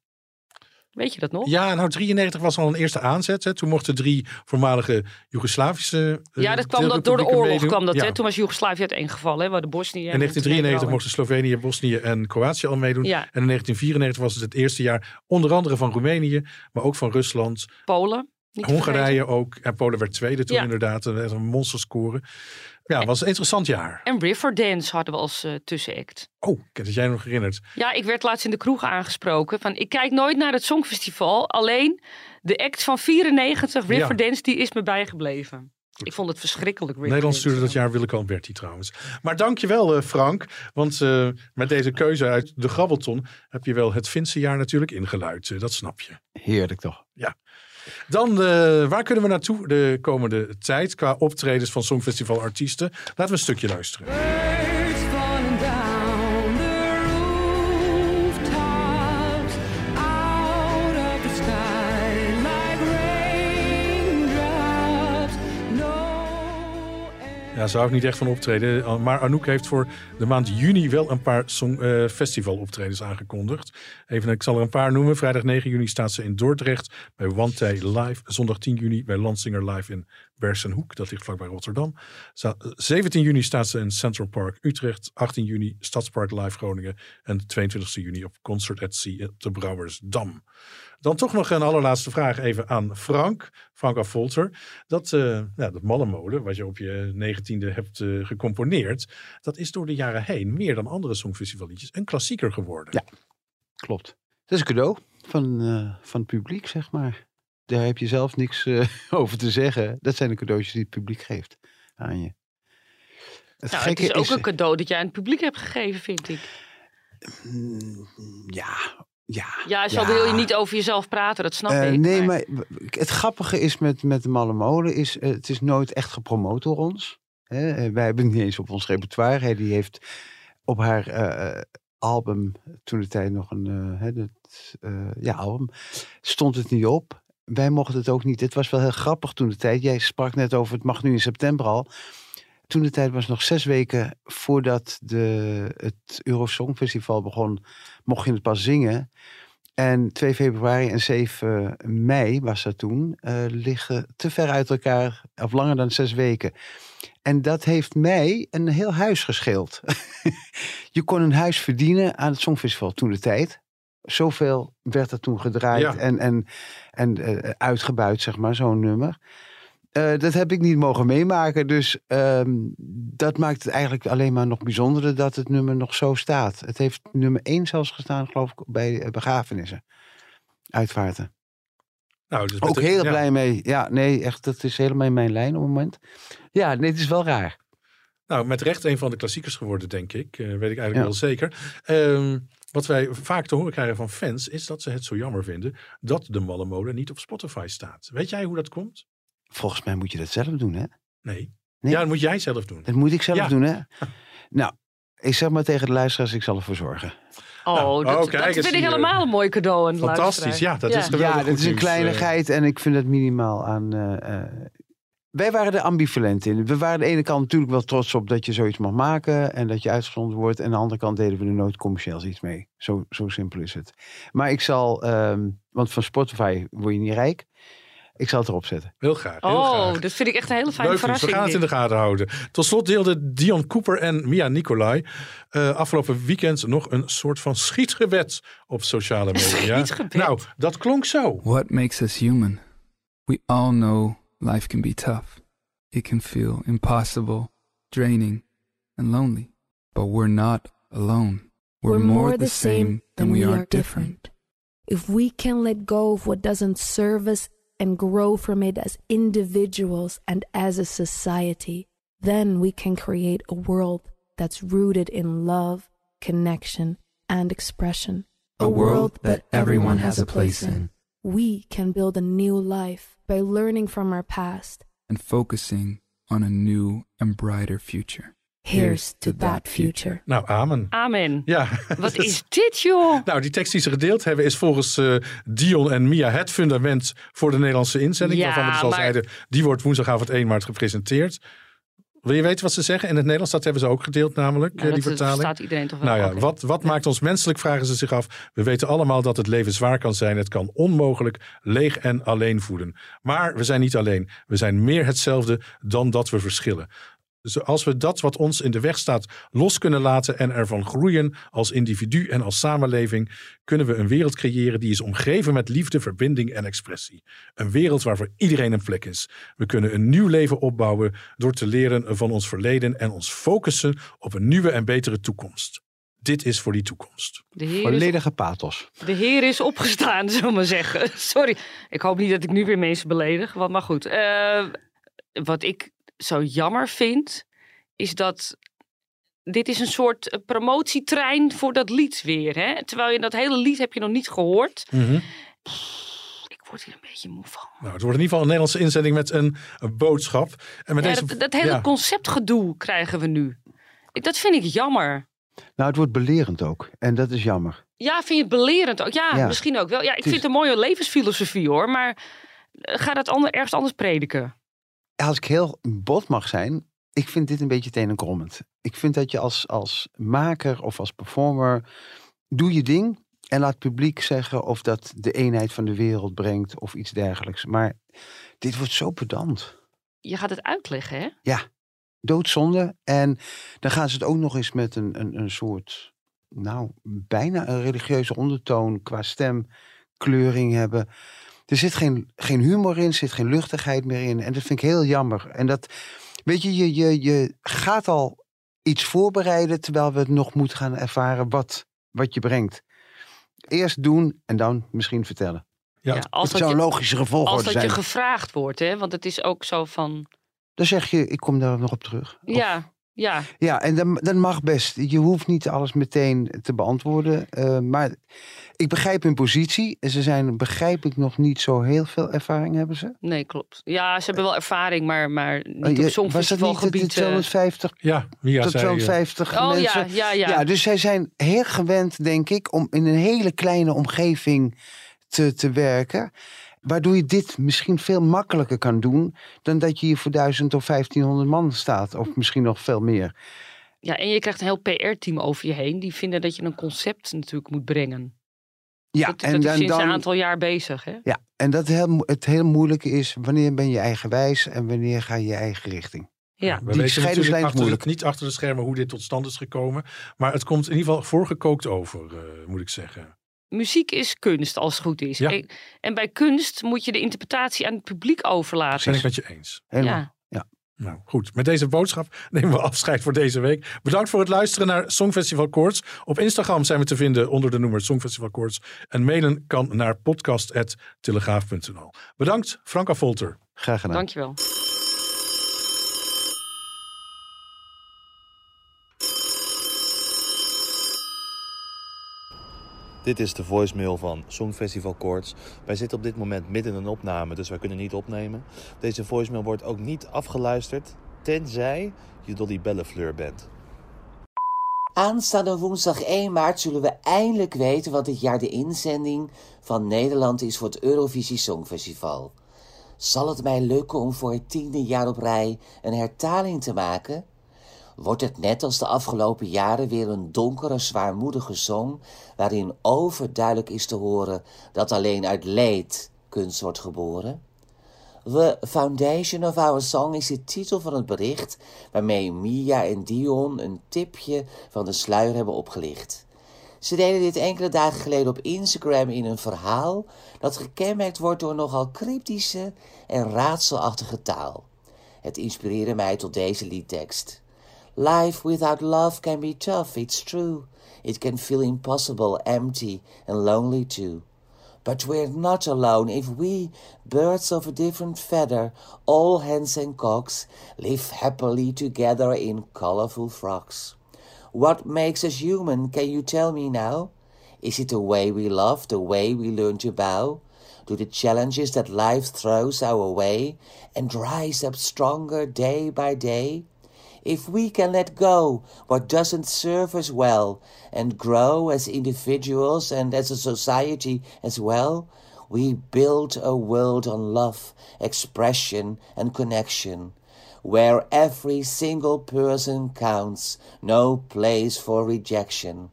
Weet je dat nog? Ja, nou 93 was al een eerste aanzet. Hè. Toen mochten drie voormalige Joegoslavische eh, Ja, dat kwam dat door de oorlog. meedoen. kwam dat, Ja. hè? Toen was Joegoslavië uiteengevallen, hè? waar de Bosnië In 1993 mochten Slovenië, Bosnië en Kroatië al meedoen. Ja. En in 1994 was het het eerste jaar onder andere van Roemenië, maar ook van Rusland. Polen. Niet Hongarije ook. En Polen werd tweede toen Ja. inderdaad. Een, een monsterscore. Ja, het was een interessant jaar. En Riverdance hadden we als eh, tussenact. Oh, ik heb dat jij nog herinnerd. Ja, ik werd laatst in de kroeg aangesproken. Van, ik kijk nooit naar het Songfestival. Alleen de act van 94, Riverdance, die is me bijgebleven. Ik vond het verschrikkelijk. Nederland stuurde dat jaar Willeke Alberti trouwens. Maar dankjewel uh, Frank. Want uh, met deze keuze uit de Grabbelton heb je wel het Finse jaar natuurlijk ingeluid. Uh, dat snap je. Heerlijk toch? Ja. Dan, uh, waar kunnen we naartoe de komende tijd qua optredens van Songfestival artiesten? Laten we een stukje luisteren. Ja, zou ik niet echt van optreden. Maar Anouk heeft voor de maand juni wel een paar song, uh, festivaloptredens aangekondigd. Even, ik zal er een paar noemen. Vrijdag 9 juni staat ze in Dordrecht bij One Live. Zondag 10 juni bij Landsinger Live in Bersenhoek. Dat ligt vlakbij Rotterdam. 17 juni staat ze in Central Park Utrecht. 18 juni Stadspark Live Groningen. En 22 juni op Concert at Sea te Brouwersdam. Dan toch nog een allerlaatste vraag even aan Frank. Frank Affolter. Dat, uh, ja, dat mallenmolen, wat je op je negentiende hebt uh, gecomponeerd. Dat is door de jaren heen, meer dan andere songfestivalliedjes, een klassieker geworden. Ja, klopt. Dat is een cadeau van, uh, van het publiek, zeg maar. Daar heb je zelf niks over te zeggen. Dat zijn de cadeautjes die het publiek geeft aan je. Het, nou, het is ook is, een cadeau dat jij aan het publiek hebt gegeven, vind ik. Mm, Ja, ja. Ja, zo ja. wil je niet over jezelf praten, dat snap uh, ik. Nee, maar het grappige is met, met de Malle Molen, is, uh, het is nooit echt gepromoot door ons. Hè? Wij hebben het niet eens op ons repertoire. Hè? Die heeft op haar album, toen de tijd nog een hè, dat, ja, album, stond het niet op. Wij mochten het ook niet. Het was wel heel grappig toen de tijd. Jij sprak net over, het mag nu in september al. Toen de tijd was nog zes weken voordat de, het Eurosongfestival begon, mocht je het pas zingen. En 2 februari en 7 mei was dat toen, uh, liggen te ver uit elkaar, of langer dan zes weken. En dat heeft mij een heel huis gescheeld. je kon een huis verdienen aan het Songfestival toen de tijd. Zoveel werd er toen gedraaid Ja. en, en, en uh, uitgebuit, zeg maar, zo'n nummer. Uh, dat heb ik niet mogen meemaken. Dus um, dat maakt het eigenlijk alleen maar nog bijzonderder dat het nummer nog zo staat. Het heeft nummer 1 zelfs gestaan, geloof ik, bij uh, begrafenissen. Uitvaarten. Nou, dus Ook heel ja. blij mee. Ja, nee, echt, dat is helemaal in mijn lijn op het moment. Ja, nee, het is wel raar. Nou, met recht een van de klassiekers geworden, denk ik. Uh, weet ik eigenlijk Ja. wel zeker. Um, wat wij vaak te horen krijgen van fans, is dat ze het zo jammer vinden dat de Malle Molen niet op Spotify staat. Weet jij hoe dat komt? Volgens mij moet je dat zelf doen, hè? Nee. Nee. Ja, dat moet jij zelf doen. Dat moet ik zelf Ja. doen, hè? Nou, ik zeg maar tegen de luisteraars, ik zal ervoor zorgen. Oh, Nou, dat, oh, dat kijk vind ik hier. helemaal een mooi cadeau. aan Fantastisch, ja, dat is geweldig Ja, dat is een nieuws, kleinigheid en ik vind het minimaal aan... eh, eh, wij waren er ambivalent in. We waren aan de ene kant natuurlijk wel trots op dat je zoiets mag maken en dat je uitgezonden wordt. En aan de andere kant deden we er nooit commercieel iets mee. Zo, zo simpel is het. Maar ik zal, ehm, want van Spotify word je niet rijk. Ik zal het erop zetten. Heel graag. Heel Oh, graag. dat vind ik echt een hele fijne Leuk, Lies. we verrassing. gaan het in de gaten houden. Tot slot deelden Dion Cooper en Mia Nicolai eh, afgelopen weekend nog een soort van schietgebed op sociale media. Schietgebed? Nou, dat klonk zo. What makes us human? We all know life can be tough. It can feel impossible, draining, and lonely. But we're not alone. We're, more the same than we are different. If we can let go of what doesn't serve us and grow from it as individuals and as a society, then we can create a world that's rooted in love, connection, and expression. A world that everyone has a place in. We can build a new life by learning from our past. And focusing on a new and brighter future. Here's to that future. Nou, amen. Amen. Ja. Wat is dit, joh? Nou, die tekst die ze gedeeld hebben is volgens eh, Dion en Mia het fundament voor de Nederlandse inzending. Ja, waarvan we dus al maar- zeiden, die wordt woensdagavond 1 maart gepresenteerd. Wil je weten wat ze zeggen? In het Nederlands, dat hebben ze ook gedeeld namelijk, Nou, die dat vertaling. verstaat iedereen toch wel. Nou ja, wat, wat maakt ons menselijk, vragen ze zich af. We weten allemaal dat het leven zwaar kan zijn. Het kan onmogelijk leeg en alleen voelen. Maar we zijn niet alleen. We zijn meer hetzelfde dan dat we verschillen. Dus als we dat wat ons in de weg staat los kunnen laten en ervan groeien als individu en als samenleving, kunnen we een wereld creëren die is omgeven met liefde, verbinding en expressie. Een wereld waar voor iedereen een plek is. We kunnen een nieuw leven opbouwen door te leren van ons verleden en ons focussen op een nieuwe en betere toekomst. Dit is voor die toekomst. De heer, is, Volledige pathos. de heer is opgestaan, zullen we maar zeggen. Sorry, ik hoop niet dat ik nu weer mensen beledig. Want, maar goed, eh, wat ik zo jammer vind, is dat dit is een soort eh, promotietrein voor dat lied weer. Hè? Terwijl je dat hele lied heb je nog niet gehoord. Ik word hier een beetje moe van. Nou, het wordt in ieder geval een Nederlandse inzending met een, een boodschap. En met Ja, deze, dat, dat hele ja. conceptgedoe krijgen we nu. Ik- Dat vind ik jammer. Nou, het wordt belerend ook. En dat is jammer. Ja, vind je het belerend ook? Ja, Ja. misschien ook wel. Ja, ik Het is- vind het een mooie levensfilosofie hoor. Maar eh, ga dat ander, ergens anders prediken. Als ik heel bot mag zijn, ik vind dit een beetje tenenkrommend. Ik vind dat je als, als maker of als performer, doe je ding en laat het publiek zeggen of dat de eenheid van de wereld brengt of iets dergelijks. Maar dit wordt zo pedant. Je gaat het uitleggen, hè? Ja, doodzonde. En dan gaan ze het ook nog eens met een, een, een soort, nou, bijna een religieuze ondertoon qua stemkleuring hebben. Er zit geen, geen humor in, er zit geen luchtigheid meer in. En dat vind ik heel jammer. En dat, weet je, je, je, je gaat al iets voorbereiden terwijl we het nog moeten gaan ervaren wat, wat je brengt. Eerst doen en dan misschien vertellen. Ja, Ja, als het dat zou je- een logische Als gevolgorde dat zijn. je gevraagd wordt, hè? Want het is ook zo van... Dan zeg je, ik kom daar nog op terug. Ja, ja. Ja, en dan, dan mag best. Je hoeft niet alles meteen te beantwoorden. eh, maar ik begrijp hun positie. Ze zijn, begrijp ik, nog niet zo heel veel ervaring hebben ze. Nee, klopt. Ja, ze hebben wel ervaring, maar, maar niet Eh, op je- was dat niet songfestivalgebied. de eh. 250 Ja, Mia tot zei... eh, 250 Oh ja, mensen? ja, ja. dus zij zijn heel gewend, denk ik, om in een hele kleine omgeving te, te werken. Waardoor je dit misschien veel makkelijker kan doen dan dat je hier voor 1000 of 1500 man staat. Of misschien nog veel meer. Ja, en je krijgt een heel PR-team over je heen. Die vinden dat je een concept natuurlijk moet brengen. Ja, dat, en dat is dan, sinds een dan, aantal jaar bezig, hè? Ja, en dat heel, het heel moeilijke is, wanneer ben je eigenwijs en wanneer ga je je eigen richting? Ja. We Die weten natuurlijk is achter, moeilijk. niet achter de schermen hoe dit tot stand is gekomen. Maar het komt in ieder geval voorgekookt over, eh, moet ik zeggen. Muziek is kunst, als het goed is. Ja. En, en bij kunst moet je de interpretatie aan het publiek overlaten. Ben ik met je eens. Helemaal. Ja. Nou goed, met deze boodschap nemen we afscheid voor deze week. Bedankt voor het luisteren naar Songfestival Koorts. Op Instagram zijn we te vinden onder de noemer Songfestival Koorts. En mailen kan naar podcast.telegraaf.nl. Bedankt, Franka Volter. Graag gedaan. Dankjewel. Dit is de voicemail van Songfestival Koorts. Wij zitten op dit moment midden in een opname, dus wij kunnen niet opnemen. Deze voicemail wordt ook niet afgeluisterd, tenzij je Dolly Bellefleur bent. Aanstaande woensdag 1 maart zullen we eindelijk weten wat dit jaar de inzending van Nederland is voor het Eurovisie Songfestival. Zal het mij lukken om voor het tiende jaar op rij een hertaling te maken? Wordt het net als de afgelopen jaren weer een donkere, zwaarmoedige song waarin overduidelijk is te horen dat alleen uit leed kunst wordt geboren? The Foundation of Our Song is de titel van het bericht waarmee Mia en Dion een tipje van de sluier hebben opgelicht. Ze deden dit enkele dagen geleden op Instagram in een verhaal dat gekenmerkt wordt door nogal cryptische en raadselachtige taal. Het inspireerde mij tot deze liedtekst. Life without love can be tough, it's true. It can feel impossible, empty and lonely too. But we're not alone if we, birds of a different feather, all hens and cocks, live happily together in colorful frocks. What makes us human, can you tell me now? Is it the way we love, the way we learn to bow? To the challenges that life throws our way and rise up stronger day by day? If we can let go what doesn't serve us well and grow as individuals and as a society as well, we build a world on love, expression, and connection, where every single person counts, no place for rejection.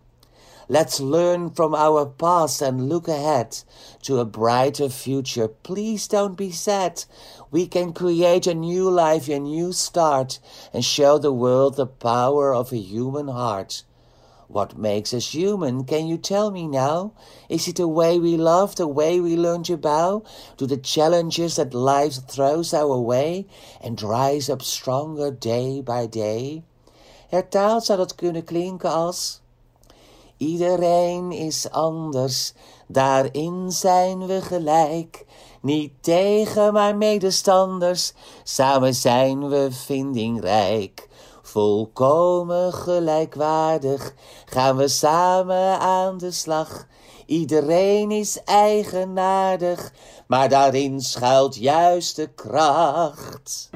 Let's learn from our past and look ahead to a brighter future. Please don't be sad. We can create a new life, a new start, and show the world the power of a human heart. What makes us human? Can you tell me now? Is it the way we love, the way we learn to bow to the challenges that life throws our way and rise up stronger day by day? Hertaald zou dat kunnen klinken als Iedereen is anders, daarin zijn we gelijk. Niet tegen maar medestanders, samen zijn we vindingrijk. Volkomen gelijkwaardig gaan we samen aan de slag. Iedereen is eigenaardig, maar daarin schuilt juist de kracht.